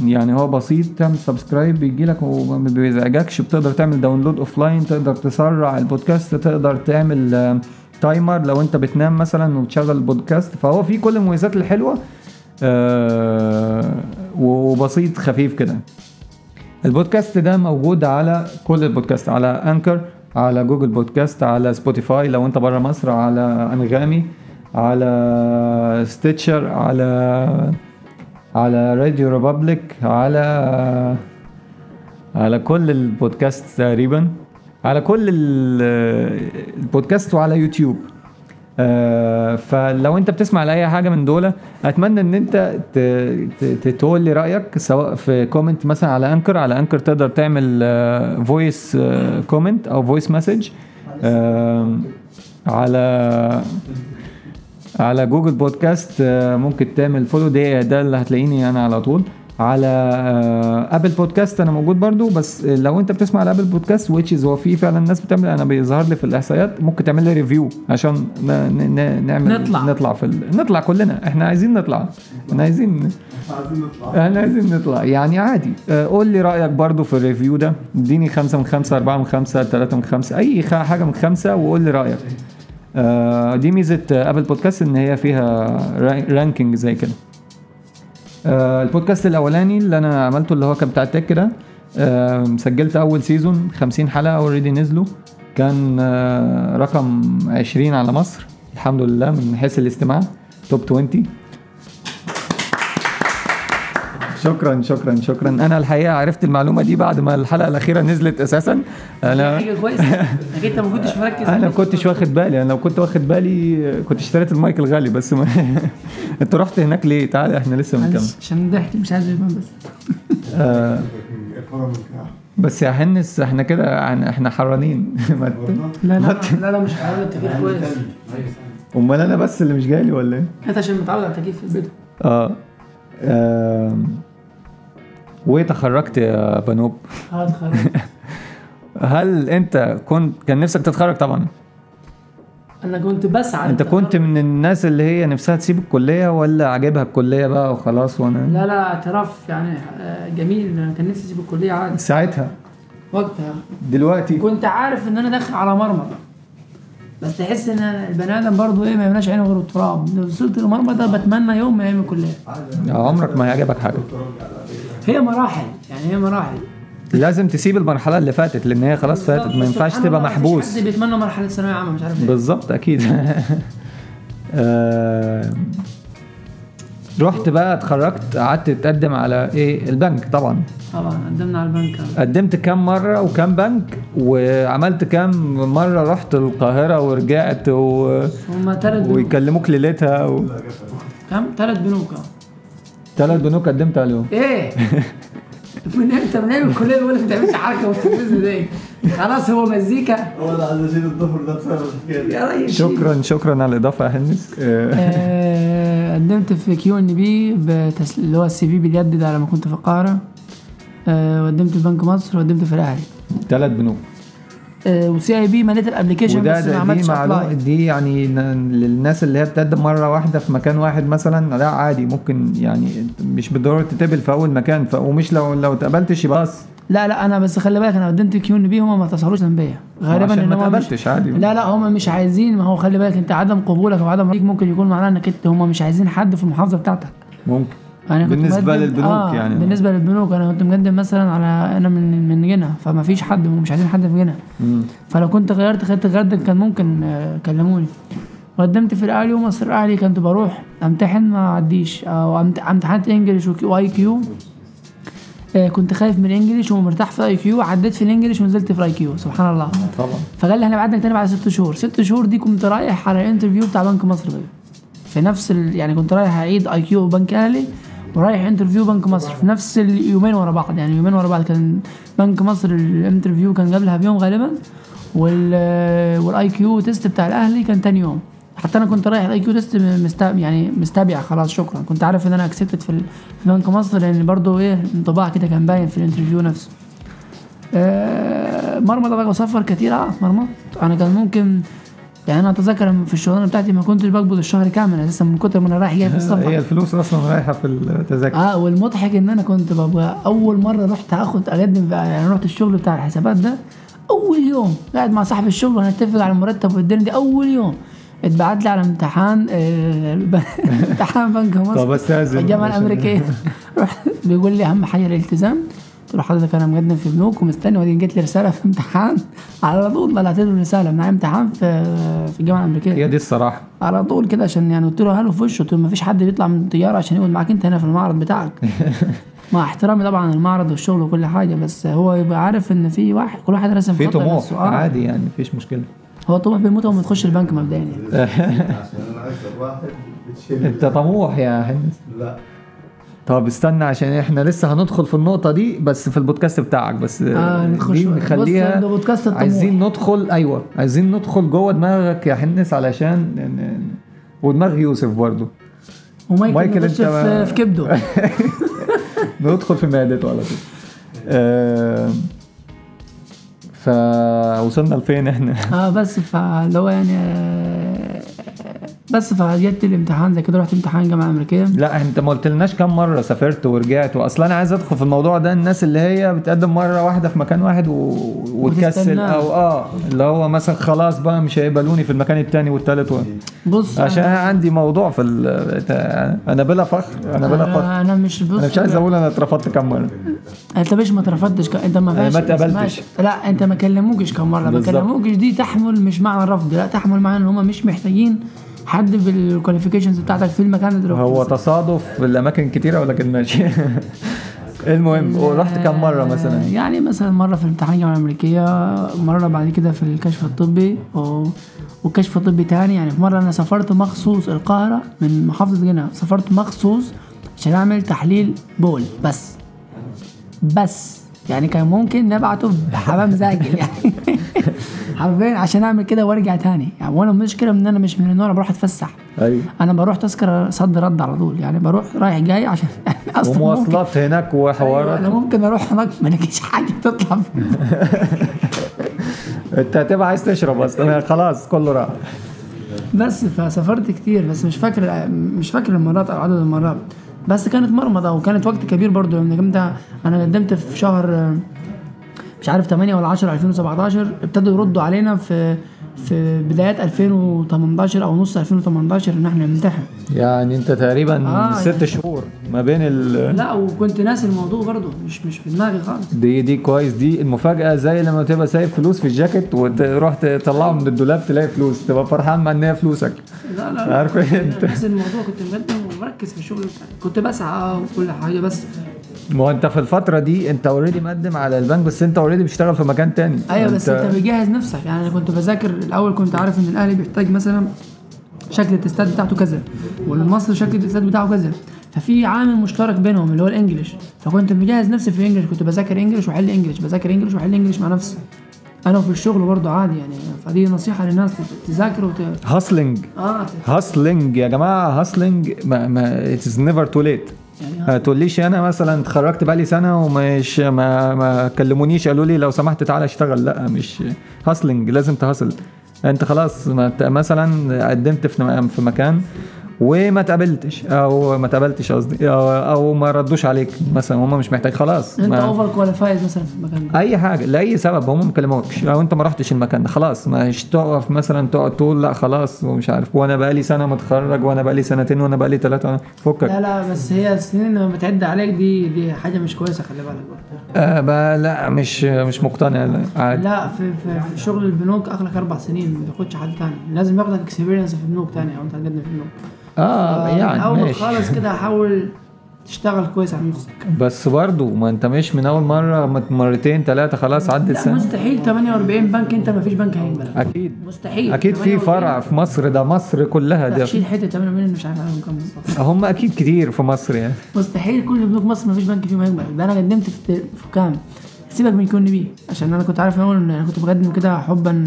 يعني هو بسيط تعمل subscribe بيجي لك وما بيزعجكش بتقدر تعمل download offline تقدر تسرع البودكاست تقدر تعمل آه، timer لو انت بتنام مثلا وتشغل البودكاست. فهو فيه كل المميزات الحلوة آه، وبسيط خفيف كده. البودكاست ده موجود على كل البودكاست على Anchor على Google Podcasts على Spotify لو انت بره مصر على انغامي على Stitcher على على RadioPublic على على كل البودكاست تقريبا على كل ال- البودكاست وعلى يوتيوب. آه، فلو انت بتسمع لأي حاجة من دول أتمنى إن انت تقول لي رأيك سواء في comment مثلا على Anchor على Anchor تقدر تعمل voice comment أو voice message على على Google Podcasts آه، ممكن تعمل follow ده ده اللي هتلاقيني أنا على طول. على آه، Apple Podcasts أنا موجود برضو بس لو أنت بتسمع على Apple Podcasts which is هو في فعلا ناس بتعمل أنا بيظهر لي في الإحصائيات ممكن تعمل لي review عشان ن- ن- ن- نعمل نطلع. نطلع في ال... نطلع كلنا. إحنا عايزين نطلع. إحنا عايزين إحنا عايزين نطلع. يعني عادي. آه، قول لي رأيك برضو في ال review ده. اديني خمسة من خمسة أربعة من خمسة ثلاثة من خمسة خ- حاجة من خمسة وقول لي رأيك. آه، دي ميزة آه، Apple Podcasts إن هي فيها را- ranking زي كده. آه، البودكاست الأولاني اللي أنا عملته اللي هو كان بتاع ال tech ده آه، سجلت أول season 50 حلقة already نزلوا. كان آه، رقم 20 على مصر. الحمد لله من حيث الاستماع. توب 20 شكرا شكرا شكرا. أنا الحقيقة عرفت المعلومة دي بعد ما الحلقة الأخيرة نزلت أساسا. أنا حاجة كويسة. انك انت ما كنتش مركز. أنا كنتش واخد بالي. أنا لو كنت واخد بالي كنت اشتريت المايك الغالي بس ما [LAUGHS] أنت رحت هناك ليه؟ تعالى إحنا لسه بنكمل. عشان ضحك مش عايز بس. آه بس يا حنس إحنا كده إحنا حرانين. [LAUGHS] ما لا لا لا لا مش عارف التكييف كويس. أمال أنا بس اللي مش جاي ولا إيه؟ انت عشان متعود على التكييف في البيت. آه وتخرجت يا بنوب؟ اتخرجت. [LAUGHS] هل أنت كنت كان نفسك تتخرج طبعا؟ أنا كنت بسعى. أنت كنت من الناس اللي هي نفسها تسيب الكلية ولا عاجبها الكلية بقى وخلاص وأنا لا لا اعتراف يعني آه، جميل. أنا كان نفسي أسيب الكلية عادي. ساعتها؟ وقتها. دلوقتي؟ كنت عارف إن أنا داخل على مرمطه بس تحس إن البني آدم برضه إيه ما يملاش عينه غير التراب. لو وصلت للمرمطه بتمنى يوم من أيام الكلية. عمرك ما هيعجبك حاجة. هي مراحل يعني هي مراحل. لازم تسيب المرحلة اللي فاتت لأن هي خلاص فاتت ما ينفعش تبقى محبوس. حد بيتمنى مرحلة ثانوية عامة مش عارف بالظبط أكيد. [LAUGHS] آه، رحت بقى اتخرجت قعدت تقدم على إيه؟ البنك طبعا. طبعا قدمنا على البنك. قدمت كام مرة وكام بنك وعملت كام مرة رحت القاهرة ورجعت و... هم ثلاث بنوك. ويكلموك ليلتها و... كم؟ ثلاث بنوك آه. ثلاث بنوك قدمت عليهم. إيه. [LAUGHS] من إمتى من أيام الكلية بيقول لك ما تعملش حركة وتنفذ دي. خلاص هو مزيكا. هو أنا عايز اشيل الضفر ده بسبب يا ريس. شكرا شكرا على الإضافة يا هندس. آه، قدمت في كيو ان بي. اللي هو ال CV باليد ده لما كنت في القاهرة. آه، وقدمت في بنك مصر وقدمت في الأهلي. ثلاث بنوك. و CIB مليت ال application بس ما ده دي عملتش apply دي يعني للناس اللي هي بتقدم مرة واحدة في مكان واحد مثلا لا عادي ممكن يعني مش بالضرورة تتقبل في أول مكان. ومش لو لو اتقبلتش يبقى بس لا لا أنا بس خلي بالك أنا قدمت QNB هم ما اتصلوش بيا غالبا عشان إن ما اتقبلتش عادي. لا لا هم مش عايزين ما هو خلي بالك أنت عدم قبولك أو عدم رأيك ممكن يكون معناه إنك أنت هم مش عايزين حد في المحافظة بتاعتك. ممكن. أنا كنت بالنسبة مقدم- للبنوك آه يعني. بالنسبة للبنوك أنا كنت مقدم مثلا على أنا من من قنا فما فيش حد ومش عايزين حد في قنا. فلو كنت غيرت خدت غدا كان ممكن آه، كلموني. وقدمت في الأهلي ومصر الأهلي كنت بروح أمتحن ما اعديش أو أمت- أمتحنت English و IQ آه، كنت خايف من ال English ومرتاح في IQ. عديت في ال English ونزلت في ال IQ سبحان الله. طبعا. فقال لي إحنا بعدنا تاني بعد ست شهور. ست شهور دي كنت رايح على ال interview بتاع بنك مصر بقى. في نفس ال... يعني كنت رايح أعيد IQ بنك أهلي. ورايح interview بنك مصر في نفس اليومين ورا بعض. يعني يومين ورا بعض كان بنك مصر ال interview كان قبلها بيوم غالبا وال وال IQ test بتاع الأهلي كان تاني يوم. حتى أنا كنت رايح ال IQ test مستا... يعني مستبيع خلاص شكرا. كنت عارف إن أنا accepted في, بنك مصر لأن برضو إيه انطباع كده كان باين في ال interview نفسه. آه، مرمط بقى بسفر كتير. آه مرمط أنا كان ممكن يعني أنا أتذكر في الشغلانة بتاعتي ما كنتش بقبض الشهر كامل أساسا من كتر ما أنا رايح جاي في هي السفر. الفلوس أصلا رايحة في التذاكر. آه والمضحك إن أنا كنت ببقى أول مرة رحت آخد أقدم يعني رحت الشغل بتاع الحسابات ده أول يوم. قاعد مع صاحب الشغل وهنتفق على المرتب والدنيا دي أول يوم. اتبعت لي على امتحان آه، [LAUGHS] امتحان بنك مصر. طب استاذن. الجامعة الأمريكية. [LAUGHS] رحت بيقول لي أهم حاجة الالتزام. قلت له حضرتك أنا مقدم في بنوك ومستني وبعدين جت لي رسالة في امتحان على طول طلعت له رسالة معايا امتحان في في الجامعة الأمريكية هي دي الصراحة على طول كده عشان يعني قلت له هلو في وشه قلت له ما فيش حد بيطلع من الطياره عشان يقعد معاك أنت هنا في المعرض بتاعك [LAUGHS] مع احترامي طبعا المعرض والشغل وكل حاجة بس هو يبقى عارف إن في واحد كل واحد رسم في طموح. آه. عادي يعني مفيش مشكلة هو طموح بيموت وما تخش البنك مبدئيا يعني. [LAUGHS] عشان أنا أكثر واحد بتشيل أنت طموح يا هندس لا طب استنى عشان إحنا لسه هندخل في النقطة دي بس في البودكاست بتاعك بس. آه دي نخش نخليها بودكاست الطموح. عايزين ندخل أيوه عايزين ندخل جوه دماغك يا حنس علشان ودماغ يوسف برضو. ومايكل مايكل أنت في كبده. [LAUGHS] ندخل في معدته على طول. آه، فوصلنا لفين إحنا؟ آه بس فاللي هو يعني آه، بس فجت الامتحان زي كده رحت امتحان جامعة أمريكية لا انت ما قلتلناش كم مرة سافرت ورجعت وأصلا أنا عايز أدخل في الموضوع ده الناس اللي هي بتقدم مرة واحدة في مكان واحد و... وتكسل. أو آه اللي هو مثلا خلاص بقى مش هيقبلوني في المكان التاني والتالت و... بص عشان أنا- أنا عندي موضوع في ال... أنا بلا فخر أنا بلا فخر أنا, مش بص أنا مش عايز أقول أنا اترفضت كم مرة أنت مش ما اترفضتش ك- أنت ما ما اتقبلتش. لا أنت ما كلموكش كم مرة ما. كلموكش دي تحمل مش معنى الرفض لا تحمل معنى إن هم مش محتاجين حد بال qualifications بتاعتك في المكان اللي هو. تصادف في الاماكن كتيرة ولكن ماشي. [LAUGHS] المهم ورحت كم مرة مثلا؟ يعني مثلا مرة في الامتحان الجامعة الأمريكية مرة بعد كده في الكشف الطبي و... والكشف الطبي تاني يعني في مرة أنا سافرت مخصوص القاهرة من محافظة قنا سافرت مخصوص عشان أعمل تحليل بول بس بس. يعني كان ممكن نبعته بحمام زاجل يعني. [LAUGHS] حرفيا عشان أعمل كده وأرجع تاني. يعني وأنا المشكلة إن أنا مش من النوع اللي بروح أتفسح. أيوه. أنا بروح تذكرة صد رد على طول. يعني بروح رايح جاي عشان [LAUGHS] أصلا ممكن- ومواصلات هناك أيوة، وحوارات أنا ممكن أروح هناك ما الاقيش حاجة تطلع. [LAUGHS] أنت هتبقى عايز تشرب أصلا. خلاص كله راح. بس فسافرت كتير بس مش فاكر مش فاكر المرات أو عدد المرات. بس كانت مرمضة وكانت وقت كبير برضو لأن كنت أنا قدمت في شهر مش عارف 8 ولا 10 2017 ابتدوا يردوا علينا في في بدايات 2018 أو نص 2018 إن إحنا نمتحن. يعني أنت تقريبا آه، ست يعني. شهور ما بين ال لا وكنت ناسي الموضوع برضو مش مش في دماغي خالص. دي دي كويس دي المفاجأة زي لما تبقى سايب فلوس في الجاكيت وتروح تطلعه من الدولاب تلاقي فلوس تبقى فرحان مع إن هي فلوسك. لا لا عارف إيه؟ انت ناسي الموضوع كنت مقدم ومركز في الشغل كنت بسعى وكل حاجة بس ما هو انت في الفترة دي انت already مقدم على البنك بس انت already بتشتغل في مكان تاني. أيوه بس انت بتجهز نفسك. يعني أنا كنت بذاكر الأول كنت عارف إن الأهلي بيحتاج مثلا شكل التستات بتاعته كذا والمصري شكل التستات بتاعه كذا. ففي عامل مشترك بينهم اللي هو ال English. فكنت مجهز نفسي في ال English. كنت بذاكر English وأحل English بذاكر English وأحل English مع نفسي. أنا وفي الشغل برضه عادي يعني. فدي نصيحة للناس تذاكر وت... hustling آه hustling يا جماعة hustling it's never too late ما تقوليش أنا مثلا اتخرجت بقالي سنة ومش ما ما كلمونيش قالوا لي لو سمحت تعالى اشتغل. لا مش hustling لازم تهاسل أنت خلاص مثلا قدمت في في مكان وما تقابلتش أو ما تقابلتش قصدي أو, أو ما ردوش عليك مثلا هم مش محتاج خلاص أنت over qualified مثلا في المكان ده. أي حاجة لأي سبب هم ما كلموكش أو أنت ما رحتش المكان ده خلاص مش تقف مثلا تقعد تقول لا خلاص ومش عارف وأنا بقالي سنة متخرج وأنا بقالي سنتين وأنا بقالي ثلاثة فكك. لا لا بس هي السنين لما بتعد عليك دي دي حاجة مش كويسة خلي بالك برضه. آه لا مش مش مقتنع لا عادي. لا في, في, في شغل البنوك اخلك أربع سنين ما بياخدش حد تاني. لازم ياخدك اكسبيرينس في البنوك تاني أو أنت هتقدم في البنوك آه يعني أول ماشي. خالص كده حاول تشتغل كويس على نفسك. بس برضو ما انت مش من أول مرة مرتين ثلاثة خلاص عدت سنة. مستحيل 48 بنك انت ما فيش بنك هيقبلك أكيد. مستحيل. أكيد في 48 فرع في مصر ده مصر كلها ده شيل حتة 48 مش عارف عليهم كام. بالظبط هم أكيد كتير في مصر يعني. مستحيل كل بنوك مصر ما فيش بنك فيهم هيقبلك ده أنا قدمت في في كام؟ سيبك من QNB عشان أنا كنت عارف الأول إن أنا كنت بقدم كده حبا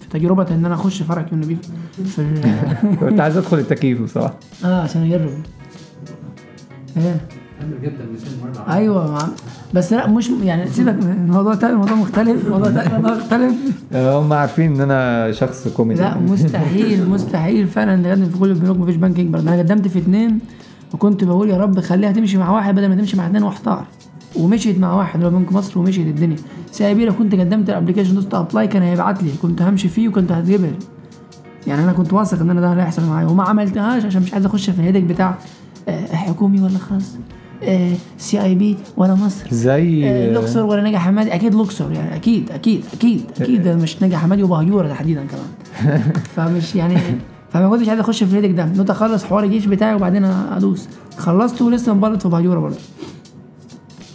في تجربة إن أنا أخش فرع QNB في [LAUGHS] كنت عايز أدخل التكييف بصراحة. آه عشان أجرب. إيه. أيوه مع... بس لا مش يعني سيبك الموضوع تاني موضوع مختلف موضوع تاني موضوع مختلف. هم عارفين إن أنا شخص كوميدي. لا مستحيل مستحيل فعلا نقدم في كل البنوك مفيش بنك يقبل ده أنا قدمت في اتنين وكنت بقول يا رب خليها تمشي مع واحد بدل ما تمشي مع اتنين واحتار. ومشيت مع واحد هو بنك مصر ومشيت الدنيا. CIB لو كنت قدمت ال application دوست apply كان هيبعت لي. كنت همشي فيه وكنت هتقبل. يعني أنا كنت واثق إن أنا ده هيحصل معايا. وما عملتهاش عشان مش عايز أخش في ال headache بتاع آه، حكومي ولا خاص CIB ولا مصر. زي آه، Luxor ولا نجع حمادي. أكيد Luxor يعني أكيد أكيد أكيد أكيد ده مش نجع حمادي وبهجورة تحديدا كمان. [LAUGHS] فمش يعني فما كنتش عايز أخش في ال headache ده. نوت أخلص حوار الجيش بتاعي وبعدين أدوس. خلصت ولسه مبلط في بهجورة برضه.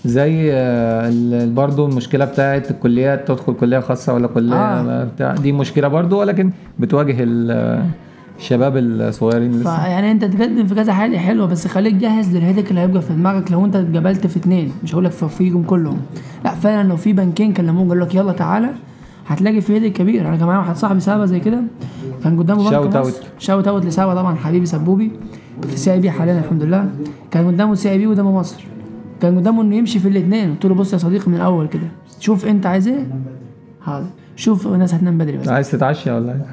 زي آه، برضو المشكلة بتاعت الكليات تدخل كلية خاصة ولا كلية آه. بتاع دي مشكلة برضو ولكن بتواجه ال- الشباب الصغيرين لسه. فيعني انت تقدم في كذا حاجة حلوة بس خليك جاهز لل headache اللي هيبقى في دماغك لو انت اتقبلت في اتنين مش هقول لك في- فيهم كلهم لا فعلا لو في بنكين كلموك قالوا لك يلا تعالى هتلاقي في headache كبير. أنا كمان واحد صاحبي سابا زي كده كان قدامه بنك Shout مصر. shout out لسابا طبعا حبيبي سبوبي في CIB حاليا الحمد لله. كان قدامه CIB وقدامه مصر. كان قدامه إنه يمشي في الاثنين قلت له بص يا صديقي من الأول كده. شوف أنت عايز إيه؟ حاضر. شوف الناس هتنام بدري بس عايز تتعشى ولا إيه؟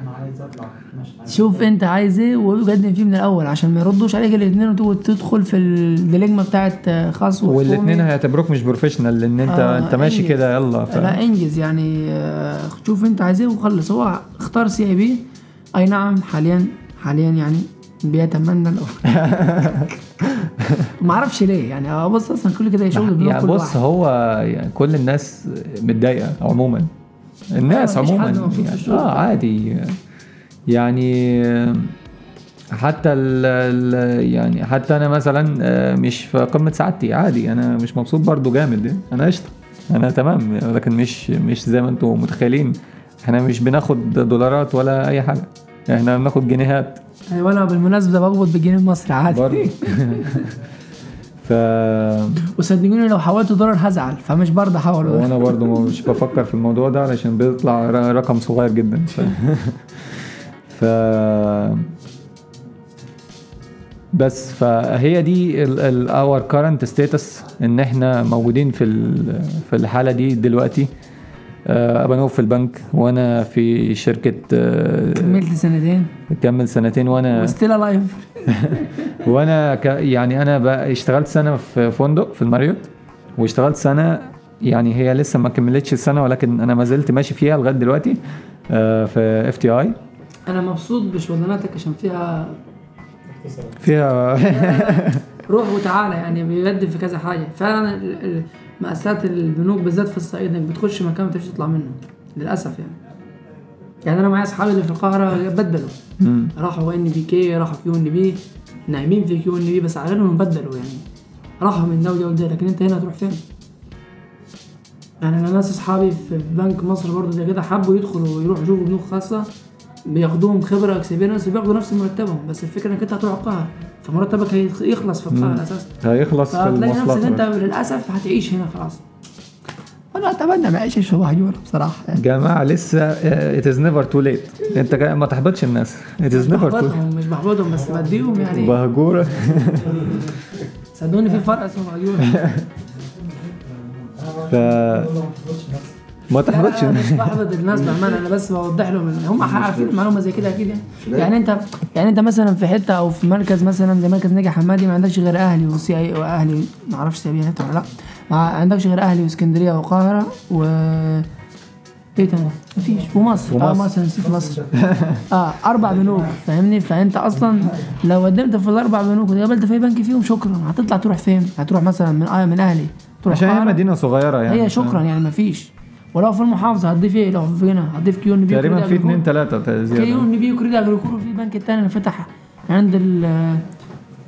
شوف أنت عايز إيه وقدم فيه من الأول عشان ما يردوش عليك الاثنين وتقعد تدخل في ال dilemma بتاعت خاص والاثنين. هيعتبروك مش professional لأن انت آه، أنت ماشي. كده يلا ف... لا إنجز يعني آه، شوف أنت عايز إيه وخلص. هو اختار CIB أي نعم حاليا حاليا يعني بيتمنى لو [LAUGHS] ما أعرفش ليه يعني بص أصلا كل كده شغل يعني كل بص واحد. هو يعني كل الناس متضايقة عموما. الناس مفيش عموما يعني. آه عادي. يعني حتى ال ال يعني حتى أنا مثلا آه، مش في قمة سعادتي عادي. أنا مش مبسوط برضو جامد. أنا قشطة. أنا تمام لكن مش مش زي ما أنتم متخيلين. إحنا مش بناخد دولارات ولا أي حاجة. إحنا بناخد جنيهات. أيوه أنا بالمناسبة بقبض بالجنيه المصري عادي. برضو [LAUGHS] [LAUGHS] ف وصدقوني لو حولت دولار هزعل فمش برضه احول وأنا برضو مش بفكر في الموضوع ده علشان بيطلع رقم صغير جدا. ف, [LAUGHS] ف... بس فهي دي our current status إن إحنا موجودين في في الحالة دي دلوقتي. آه، نوف في البنك وأنا في شركة آه، كملت سنتين. كمل سنتين وأنا و still alive [LAUGHS] وأنا ك يعني أنا بقى اشتغلت سنة في فندق في الماريوت واشتغلت سنة يعني هي لسه ما كملتش السنة ولكن أنا ما زلت ماشي فيها لغاية دلوقتي آه، في FTI. أنا مبسوط بشغلانتك عشان فيها فيها [LAUGHS] روح وتعالى يعني بيقدم في كذا حاجة. فعلا مؤسسات البنوك بالذات في الصعيد إنك بتخش مكان ما تعرفش تطلع منه للأسف يعني يعني أنا معايا أصحابي اللي في القاهرة بدلوا. راحوا إن بي كي راحوا كيو إن بي نايمين في QNB بس عيالهم بدلوا يعني راحوا من ده وده وده لكن أنت هنا هتروح فين؟ يعني أنا ناس أصحابي في بنك مصر برضه زي كده حبوا يدخلوا يروحوا يشوفوا بنوك خاصة بياخدوهم خبره experience وبياخدوا نفس مرتبهم بس الفكرة إنك أنت هتروح القاهره فمرتبك هيخ- يخلص في القاهره أساسا هيخلص في فهتلاقي نفسك أنت المواصلات للأسف هتعيش هنا خلاص. أنا أتمنى ما اعيشش في مهجوره بصراحة. يعني جماعة لسه it is never too late أنت ما تحبطش الناس. ات از نيفر تو مش بحبطهم بس بديهم يعني. بهجوره صدقوني في فرق اسمه مهجوره [LAUGHS] ف ما تحبطش بحبط الناس بأمانة أنا بس بوضح لهم إن هم عارفين المعلومه زي كده أكيد يعني. يعني أنت يعني أنت مثلا في حتة أو في مركز مثلا زي مركز ناجي حمادي ما عندكش غير أهلي وسي اي واهلي ما أعرفش سي اي حتة ولا لأ. ما عندكش غير أهلي وإسكندرية والقاهره و إيه تاني؟ مفيش. ومصر. آه ومصر. مصر نسيت مصر. [LAUGHS] آه أربع بنوك فاهمني؟ فأنت أصلا لو قدمت في الأربع بنوك واتقابلت في أي بنك فيهم شكرا. هتطلع تروح فين؟ هتروح مثلا من آه من أهلي. تروح عشان هي. مدينة صغيرة يعني. هي شكرا يعني ما فيش ولو في المحافظة هتضيف إيه؟ لو في هنا هتضيف QNB تقريبا في اثنين ثلاثة كيو زيادة. إن بي وكريد اجريكول وفي بنك التاني اللي فتح عند ال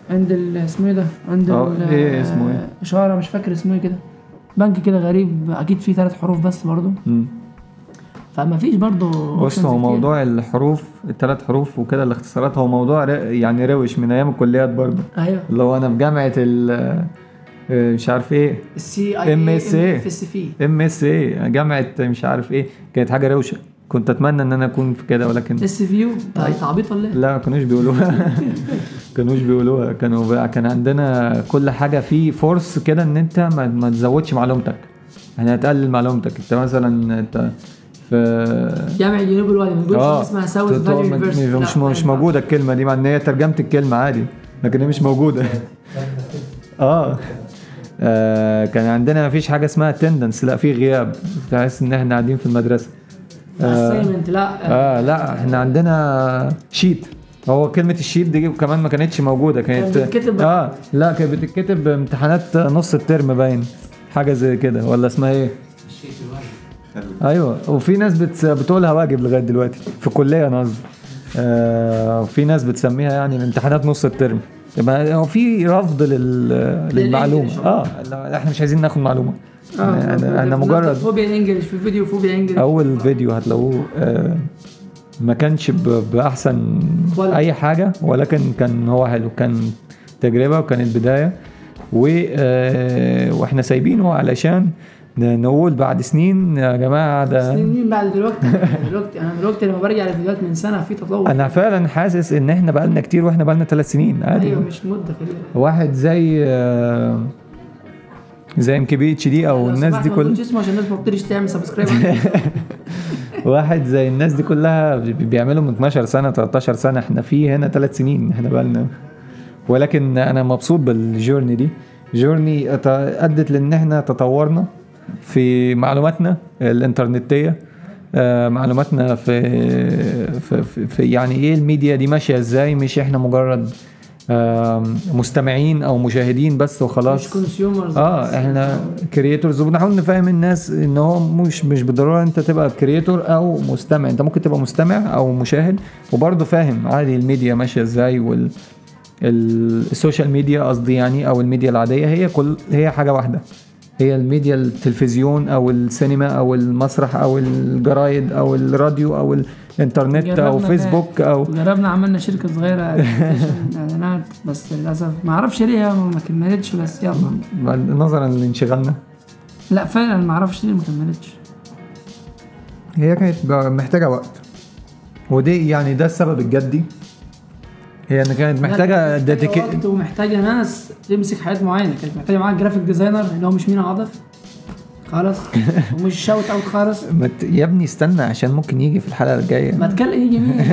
عند ال اسمه إيه ده؟ عند آه، ال- إيه اسمه إيه؟ إشارة مش فاكر اسمه إيه كده. بنك كده غريب أكيد فيه ثلاث حروف بس برضه. فما فيش برضه بص هو موضوع الحروف الثلاث حروف وكده الاختصارات هو موضوع يعني روش من أيام الكليات برضه أيوه. اللي هو أنا في جامعة ال آه، مش عارف إيه. السي اي. اف اس في ام اس إيه جامعة مش عارف إيه. كانت حاجة روشة. كنت أتمنى إن أنا أكون في كده ولكن اس فيو تعبيط ولا إيه؟ لا ما كانوش بيقولوها. [LAUGHS] كانوش بيقولوها. كانوا بقى كان عندنا كل حاجة في فورس كده إن أنت ما, ما تزودش معلومتك. يعني هتقلل معلومتك. أنت مثلا أنت في جامع جنوب الوادي. ما تقولش آه اسمها South تقول- Valley مش University مش, مش موجودة الكلمة دي مع إن هي ترجمة الكلمة عادي لكن هي مش موجودة. [LAUGHS] آه. آه، كان عندنا ما فيش حاجة اسمها attendance لا في غياب. تحس إن إحنا قاعدين في المدرسة. assignment لا. آه لا إحنا عندنا sheet هو كلمة ال sheet دي كمان ما كانتش موجودة كانت كانت بتتكتب- آه لا كانت بتتكتب بامتحانات نص الترم باين حاجة زي كده ولا اسمها إيه؟ أيوه. وفي ناس بت... بتقولها واجب لغاية دلوقتي في الكلية أنا قصدي. آه وفي ناس بتسميها يعني امتحانات نص الترم. يبقى هو في رفض لل... للإنجليش. آه إحنا مش عايزين ناخد معلومة. إحنا إحنا مجرد فوبيا انجلش في فيديو فوبيا انجلش أول فيديو هتلاقوه آه، ما كانش بأحسن. أي حاجة ولكن كان هو حلو. كان تجربة وكانت بداية. و آه، وإحنا سايبينه علشان ن- نقول بعد سنين يا جماعة ده سنين بعد دلوقتي دلوقتي. أنا دلوقتي لما برجع لفيديوهات من سنة في تطور. أنا فعلا حاسس إن إحنا بقالنا كتير وإحنا بقالنا ثلاث سنين عادي. أيوه مش مدة كبيره واحد زي آه، زي إم كي بي إتش دي أو الناس دي ما كل تقولش اسمه عشان الناس ما بتقدرش تعمل subscribe [LAUGHS] واحد زي الناس دي كلها بي- بيعملوا من 12 سنة 13 سنة. إحنا في هنا ثلاث سنين إحنا بقالنا. ولكن أنا مبسوط بال journey دي. journey أدت لإن إحنا تطورنا. في معلوماتنا الإنترنتية آه، معلوماتنا في, في, في, في يعني إيه الميديا دي ماشية إزاي؟ مش إحنا مجرد مستمعين أو مشاهدين بس مش وخلاص consumers آه إحنا creators وبنحاول نفهم الناس إن هو مش مش بالضرورة أنت تبقى creator أو مستمع. أنت ممكن تبقى مستمع أو مشاهد وبرضه فاهم عادي الميديا ماشية إزاي وال ال- ال social media قصدي يعني أو الميديا العادية. هي كل هي حاجة واحدة. هي الميديا التلفزيون أو السينما أو المسرح أو الجرايد أو الراديو أو الإنترنت أو فيسبوك أو جربنا عملنا شركة صغيرة اعلانات بس للأسف ما أعرفش ليه ما كملتش بس يلا. نظرا لانشغالنا. لا فعلا ما أعرفش ليه ما كملتش. هي كانت محتاجة وقت. ودي يعني ده السبب الجدي. هي إن كانت محتاجة لا، dedicate وقت ومحتاجة ناس تمسك حاجات معينة. كانت محتاجة معاك graphic designer اللي هو مش مين عاطف. خالص [LAUGHS] ومش shout out خالص. ما ت- يا ابني استنى عشان ممكن يجي في الحلقة الجاية. ما تكلم يجي مين؟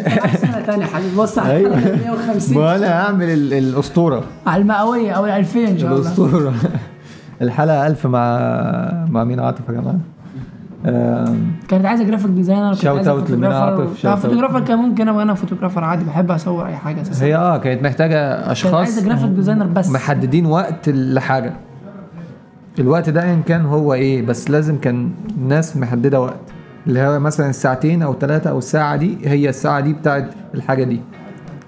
سنه ثانية حبيبي بص على أيوة. الحلقة 150 ما أنا هعمل ال- الأسطورة. على المئوية أو ال 2000 إن شاء الله. الأسطورة. [LAUGHS] الحلقة ألف مع مع مين عاطف يا جماعة؟ آم، كانت عايزة graphic designer كانت عايزة out لمنى. عاطف،. photographer كان ممكن ابقى أنا photographer عادي بحب أصور أي حاجة أساسا. هي آه كانت محتاجة كانت أشخاص عايزة graphic designer بس. محددين وقت لحاجة. الوقت ده ايا كان هو إيه بس لازم كان ناس محددة وقت. اللي هو مثلا الساعتين أو ثلاثة أو الساعة دي هي الساعة دي بتاعت الحاجة دي.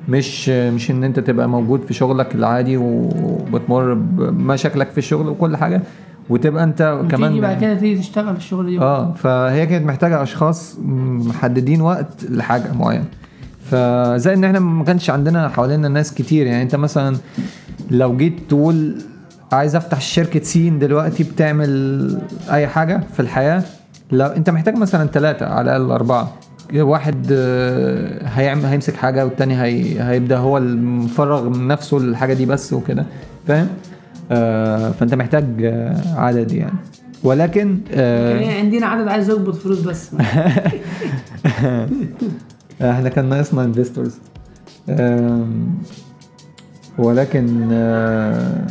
مش مش إن أنت تبقى موجود في شغلك العادي وبتمر بمشاكلك في الشغل وكل حاجة. وتبقى انت كمان تيجي بعد كده تيجي تشتغل الشغل دي آه فهي كانت محتاجة أشخاص محددين وقت لحاجة معينة. فزي إن إحنا ما كانش عندنا حوالينا ناس كتير. يعني أنت مثلا لو جيت تقول عايز أفتح شركة سين دلوقتي بتعمل أي حاجة في الحياة لو أنت محتاج مثلا ثلاثة على الأقل أربعة. واحد آه، هيعمل هيمسك حاجة والتاني هي هيبدأ هو المفرغ من نفسه للحاجة دي بس وكده. فاهم؟ فانت محتاج آه، عدد يعني. ولكن آه يعني عندنا عدد عايز يقبض فلوس بس. [LAUGHS] إحنا كان ناقصنا انفستورز ولكن آه،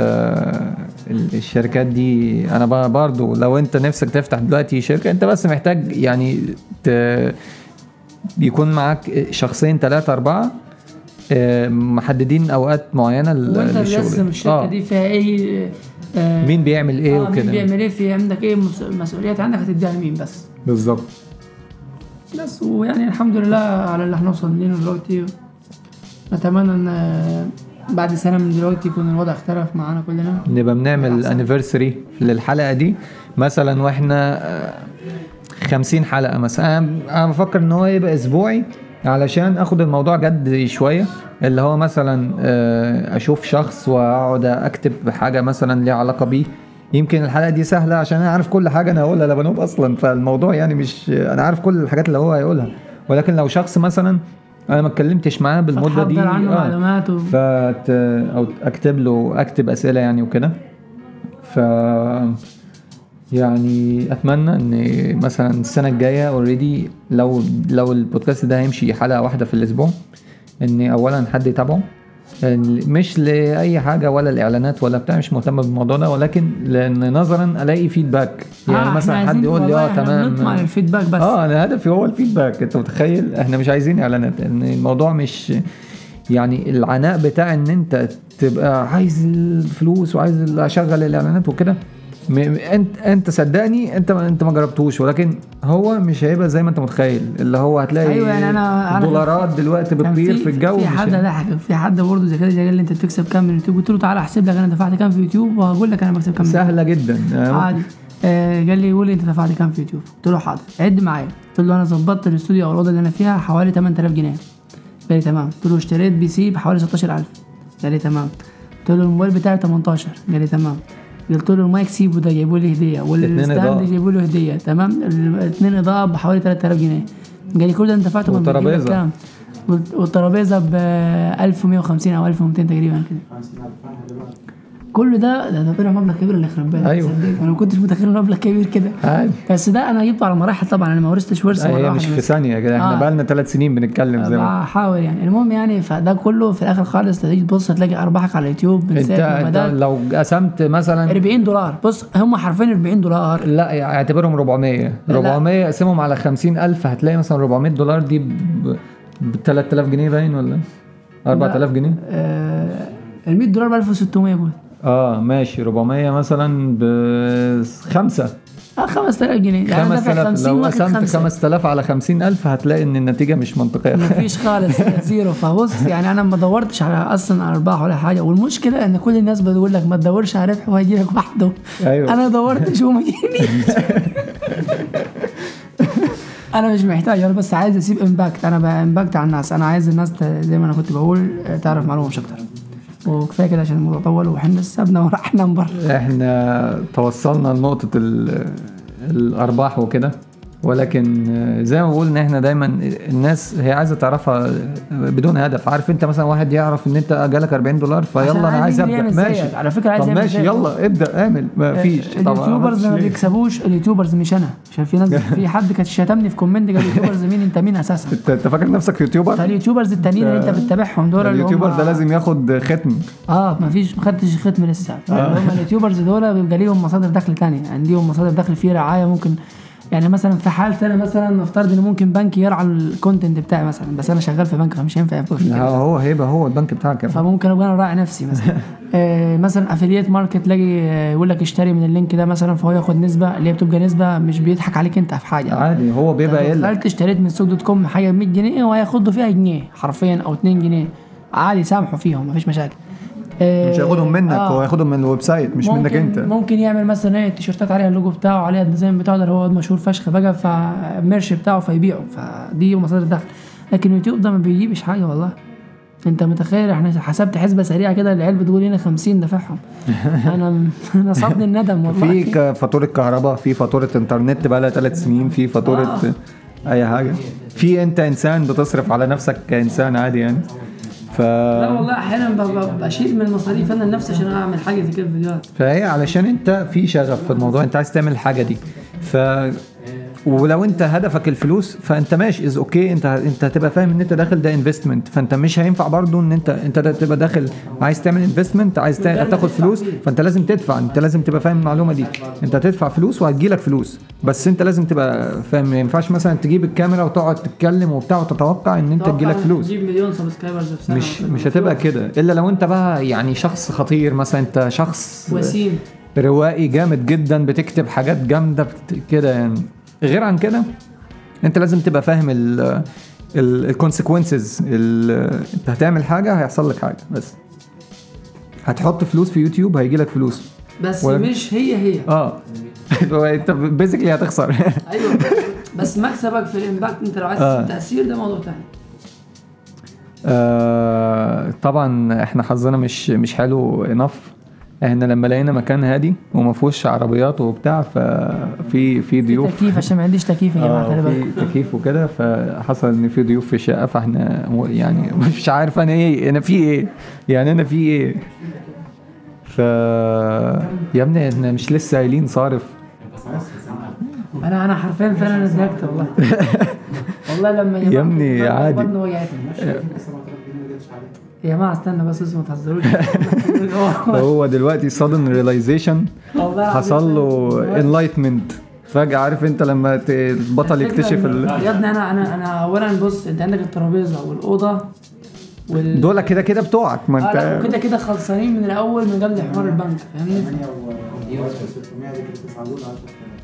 آه، ال- الشركات دي أنا برضو لو أنت نفسك تفتح دلوقتي شركة أنت بس محتاج يعني ت- بيكون معاك شخصين ثلاثة أربعة آه، محددين أوقات معينة لل- وأنت بتقسم الشركة آه، دي فيها إيه آه مين بيعمل إيه آه، مين وكده. بيعمل إيه في عندك إيه مس- مسؤوليات عندك هتديها لمين بس؟ بالظبط. بس ويعني الحمد لله على اللي إحنا وصلنا له دلوقتي. نتمنى إن آه، بعد سنة من دلوقتي يكون الوضع اختلف معانا كلنا. نبقى بنعمل انيفرساري للحلقة دي. مثلا وإحنا آه، 50 حلقة مثلا. أنا أنا بفكر إن هو يبقى أسبوعي. علشان آخد الموضوع جد شوية اللي هو مثلا آه، أشوف شخص وأقعد أكتب حاجة مثلا ليها علاقة بيه يمكن الحلقة دي سهلة عشان أنا عارف كل حاجة أنا هقولها لبنوب أصلا فالموضوع يعني مش أنا عارف كل الحاجات اللي هو هيقولها ولكن لو شخص مثلا أنا ما اتكلمتش معاه بالمدة دي عنه آه. معلومات و... فت أو أكتب له أكتب أسئلة يعني وكده ف يعني أتمنى إن مثلا السنة الجاية already لو لو البودكاست ده هيمشي حلقة واحدة في الأسبوع إن اولا حد يتابعه مش لأي حاجة ولا الإعلانات ولا بتاع مش مهتم بالموضوع ده ولكن لأن نظرا ألاقي feedback يعني آه، مثلا حد يقول لي آه تمام. بنطمع لل feedback بس. آه أنا هدفي هو ال feedback أنت متخيل؟ إحنا مش عايزين إعلانات إن الموضوع مش يعني العناء بتاع إن أنت تبقى عايز الفلوس وعايز أشغل الإعلانات وكده. م- أنت أنت صدقني أنت أنت ما جربتوش ولكن هو مش هيبقى زي ما أنت متخيل اللي هو هتلاقي أيوة، يعني أنا- دولارات دلوقتي بتطير في الجو في حد ضحك في حد برضه زي كده جه قال لي أنت بتكسب كام من اليوتيوب؟ قلت له تعالى أحسب لك أنا دفعت كام في يوتيوب وهقول لك أنا بكسب كام من سهلة جدا عادي. آه قال لي قول لي أنت دفعت كام في يوتيوب قلت له حاضر. عد معايا. قلت له أنا ظبطت الاستوديو أو الأوضة اللي أنا فيها حوالي 8000 جنيه. قال لي تمام. قلت له اشتريت PC بحوالي 16000 قال لي تمام. قلت له الموبايل بتاعي 18 قال لي تمام. قلت له المايك سيبه ده جايبوا لي هدية. وال stand جايبوا له هدية تمام الاثنين إضاءة بحوالي 3000 جنيه قال لي كل ده أنت دفعته ما بتجيب لك والترابيزة؟ كام؟ وال- والترابيزة ب 1150 أو 1200 تقريبا كده كل ده ده, ده طلع مبلغ كبير اللي يخرب بالك أيوة. صدقني. أنا ما كنتش متخيل مبلغ كبير كده. عادي بس ده أنا جبته على مراحل طبعا أنا ما ورثتش ورثة مره واحدة مش في. ثانية كده إحنا آه. بقالنا ثلاث سنين بنتكلم زي ما بحاول يعني. المهم يعني فده كله في الآخر خالص تيجي تبص تلاقي أرباحك على اليوتيوب من أنت انت لو قسمت مثلا 40 دولار. بص هم حرفيا 40 دولار. لا يعني اعتبرهم 400 لا. 400 اقسمهم على 50000 هتلاقي مثلا 400 دولار دي ب 3000 جنيه باين ولا؟ 4000 جنيه؟ آه ال 100 دولار ب 1600 بقول. آه ماشي. 400 مثلا ب 5 آه 5000 جنيه. يعني أنا دافع 5000 50 لو قسمت 5 5000 على 50000 هتلاقي إن النتيجة مش منطقية. مفيش [LAUGHS] خالص. زيرو. فبص يعني أنا ما دورتش على أصلا أرباح ولا حاجة. والمشكلة إن كل الناس بتقول لك ما تدورش على ربح وهيجي لك وحده أيوة. أنا دورتش وما جينيش. [LAUGHS] أنا مش محتاج. أنا بس عايز أسيب impact. أنا بقى impact على الناس. أنا عايز الناس زي ما أنا كنت بقول تعرف معلومة مش أكتر. وكفاية كده عشان الموضوع طول وإحنا سابنا ورحنا نبر إحنا توصلنا لنقطة ال- الأرباح وكده. ولكن زي ما بقول إن إحنا دايما الناس هي عايزة تعرفها بدون هدف. عارف أنت مثلا واحد يعرف إن أنت جالك 40 دولار فيلا أنا عايز أبدأ. ماشي. على فكرة عايز طب ماشي زيك. يلا ابدأ اعمل. ما فيش. طبعا ال YouTubers ما؟ بيكسبوش. ال YouTubers مش أنا. عشان في ناس [LAUGHS] في حد كان شتمني في comment قال ال YouTubers مين أنت مين أساسا؟ أنت فاكر نفسك YouTuber؟ فال YouTubers التانيين اللي أنت بتتابعهم دول ال YouTuber ده لازم ياخد ختم. آه ما فيش ما خدتش ختم لسه. هم ال YouTubers دول بيبقى ليهم مصادر دخل تانية. عندهم مصادر دخل فيه رعاية ممكن يعني مثلا في حالتي أنا مثلا نفترض ان ممكن بنك يرعى ال content بتاعي مثلا بس أنا شغال في بنك فمش هينفع يبقى في كده هو هيبقى هو البنك بتاعك. فممكن أبقى أنا راعي نفسي مثلا. [LAUGHS] آه مثلا affiliate market تلاقي يقول لك اشتري من ال link ده مثلا فهو ياخد نسبة اللي هي بتبقى نسبة مش بيضحك عليك أنت في حاجة. عادي هو بيبقى يقل دخلت اشتريت من سوق دوت كوم حاجة ب 100 جنيه وهياخدوا فيها جنيه حرفيا أو 2 جنيه. عادي سامحوا فيهم مفيش مشاكل. مش هياخدهم منك آه. هو هياخدهم من ال website مش ممكن منك انت. ممكن يعمل مثلا إيه التيشيرتات عليها اللوجو بتاعه عليها ال design بتاعه ده هو مشهور فشخ بقى فال merch بتاعه فيبيعه. فدي مصادر دخل. لكن اليوتيوب ده ما بيجيبش حاجة والله. أنت متخيل إحنا حسبت حسبة سريعة كده العيال بتقول هنا 50 دافعهم [LAUGHS] أنا [LAUGHS] أنا صابني الندم والله. في فاتورة كهرباء في فاتورة إنترنت بقى لها ثلاث سنين في فاتورة آه. أي حاجة. في أنت إنسان بتصرف على نفسك كإنسان عادي يعني. ف لا والله أحيانا بشيل من المصاريف أنا لنفسي عشان أعمل حاجة زي كده في فيديوهات فهي علشان أنت في شغف في الموضوع أنت عايز تعمل الحاجة دي. ف ولو انت هدفك الفلوس فانت ماشي. is okay انت انت هتبقى فاهم ان انت داخل ده investment فانت مش هينفع برضو ان انت انت تبقى داخل عايز تعمل investment عايز تا- تاخد فلوس فانت لازم تدفع. انت لازم تبقى فاهم المعلومة دي. انت هتدفع فلوس وهتجيلك فلوس. بس انت لازم تبقى فاهم. ما ينفعش مثلا تجيب الكاميرا وتقعد تتكلم وبتاع وتتوقع ان انت تجيلك فلوس. تجيب مليون subscribers في سنة مش. مش هتبقى كده. إلا لو انت بقى يعني شخص خطير مثلا. انت شخص وسيم. روائي جامد جدا بتكتب حاجات جامدة. كده يعني. غير عن كده انت لازم تبقى فاهم ال ال consequences انت هتعمل حاجة هيحصل لك حاجة بس. هتحط فلوس في يوتيوب هيجي لك فلوس. بس ولا- مش هي هي. آه. [LAUGHS] انت basically هتخسر. [LAUGHS] أيوه. بس مكسبك في ال impact انت لو عايز آه. تسيب تأثير ده موضوع تاني. آه طبعا إحنا حظنا مش مش حلو enough إحنا لما لقينا مكان هادي وما فيهوش عربيات وبتاع ففي في ضيوف. تكييف عشان ما عنديش تكييف يا جماعة خلي بالك في تكييف وكده فحصل إن في ضيوف في الشقة فإحنا يعني [LAUGHS] مش عارف أنا إيه أنا في إيه؟ يعني أنا في إيه؟ ف يا ابني إحنا مش لسه قايلين صارف. أنا أنا حرفيا فعلا اتضايقت والله. [LAUGHS] والله لما يا ابني عادي. يا جماعة استنى بس اسمه ما تهزروش. [LAUGHS] هو دلوقتي sudden realization والله حصل له enlightenment. فجأة عارف انت لما البطل يكتشف ال... يا ابني أنا أنا أنا اولا بص أنت عندك الترابيزة والأوضة وال دول كده كده بتوعك ما آه انت كده كده خلصانين من الأول من قبل حوار البنك فاهمني؟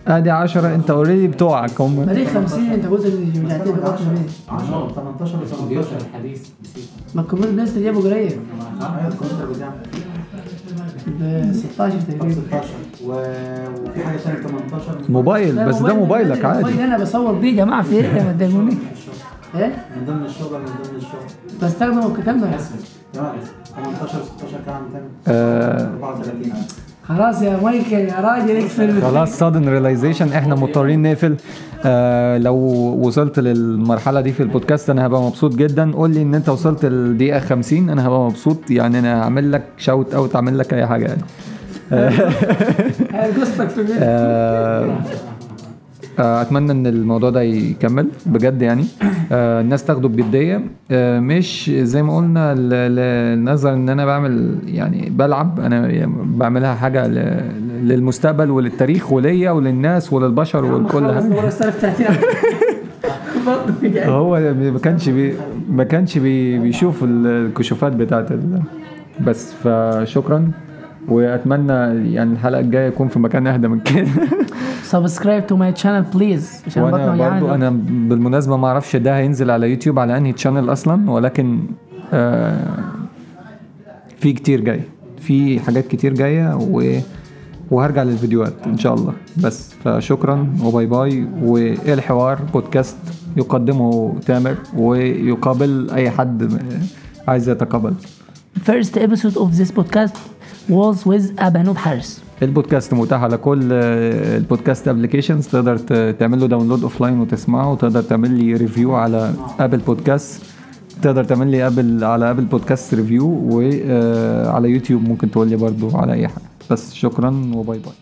ادي 10 انت اوريدي بتوعك هم ما ليه 50 انت اللي ليه؟ 10 18 و 18 الحديث نسيت. ما الكمبيوتر ده لسه جايبه قريب أيوه الكمبيوتر بتاعك ب 16 تقريبا. 16 و- وفي حاجة ثانية 18 موبايل بس ده موبايلك عادي. موبايل أنا بصور بيه يا جماعة في إيه؟ [LAUGHS] ما تضايقوني إيه؟ من ضمن الشغل من ضمن الشغل بستخدمه ككاميرا تمام. 18 16 كام تاني آه 34 خلاص يا مايكل يا راجل اقفل. خلاص sudden realization إحنا مضطرين نقفل. آه لو وصلت للمرحلة دي في البودكاست أنا هبقى مبسوط جدا. قول لي إن أنت وصلت الدقيقه 50 أنا هبقى مبسوط. يعني أنا هعمل لك shout out أعمل لك أي حاجة يعني. [LAUGHS] قصتك في البيت آه، آه، أتمنى إن الموضوع ده يكمل بجد يعني. آه، الناس تاخده بجدية. آه، مش زي ما قلنا نظرا إن أنا بعمل يعني بلعب. أنا بعملها حاجة للمستقبل وللتاريخ وليا وللناس وللبشر ولكل حاجة. نور السنة في 30 برضه في جاي. هو ما كانش بي ما كانش بي بيشوف الكشوفات بتاعت. بس. فشكرا. وأتمنى يعني الحلقة الجاية يكون في مكان أهدى من كده. subscribe to my channel please عشان وأنا برضو أنا بالمناسبة ما أعرفش ده هينزل على يوتيوب على أنهي channel أصلا ولكن آه في كتير جاي. في حاجات كتير جاية و وهرجع للفيديوهات إن شاء الله. بس فشكرا وباي باي. وإيه الحوار؟ بودكاست يقدمه تامر ويقابل أي حد عايز يتقابل. First episode of this podcast. Was with أبانوب حارس البودكاست متاح على كل آه، ال podcast applications تقدر تعمل له download offline وتسمعه. وتقدر تعمل لي review على Apple Podcast تقدر تعمل لي Apple على Apple Podcast review وعلى يوتيوب ممكن تقول لي برضو على أي حاجة. بس شكرا وباي باي.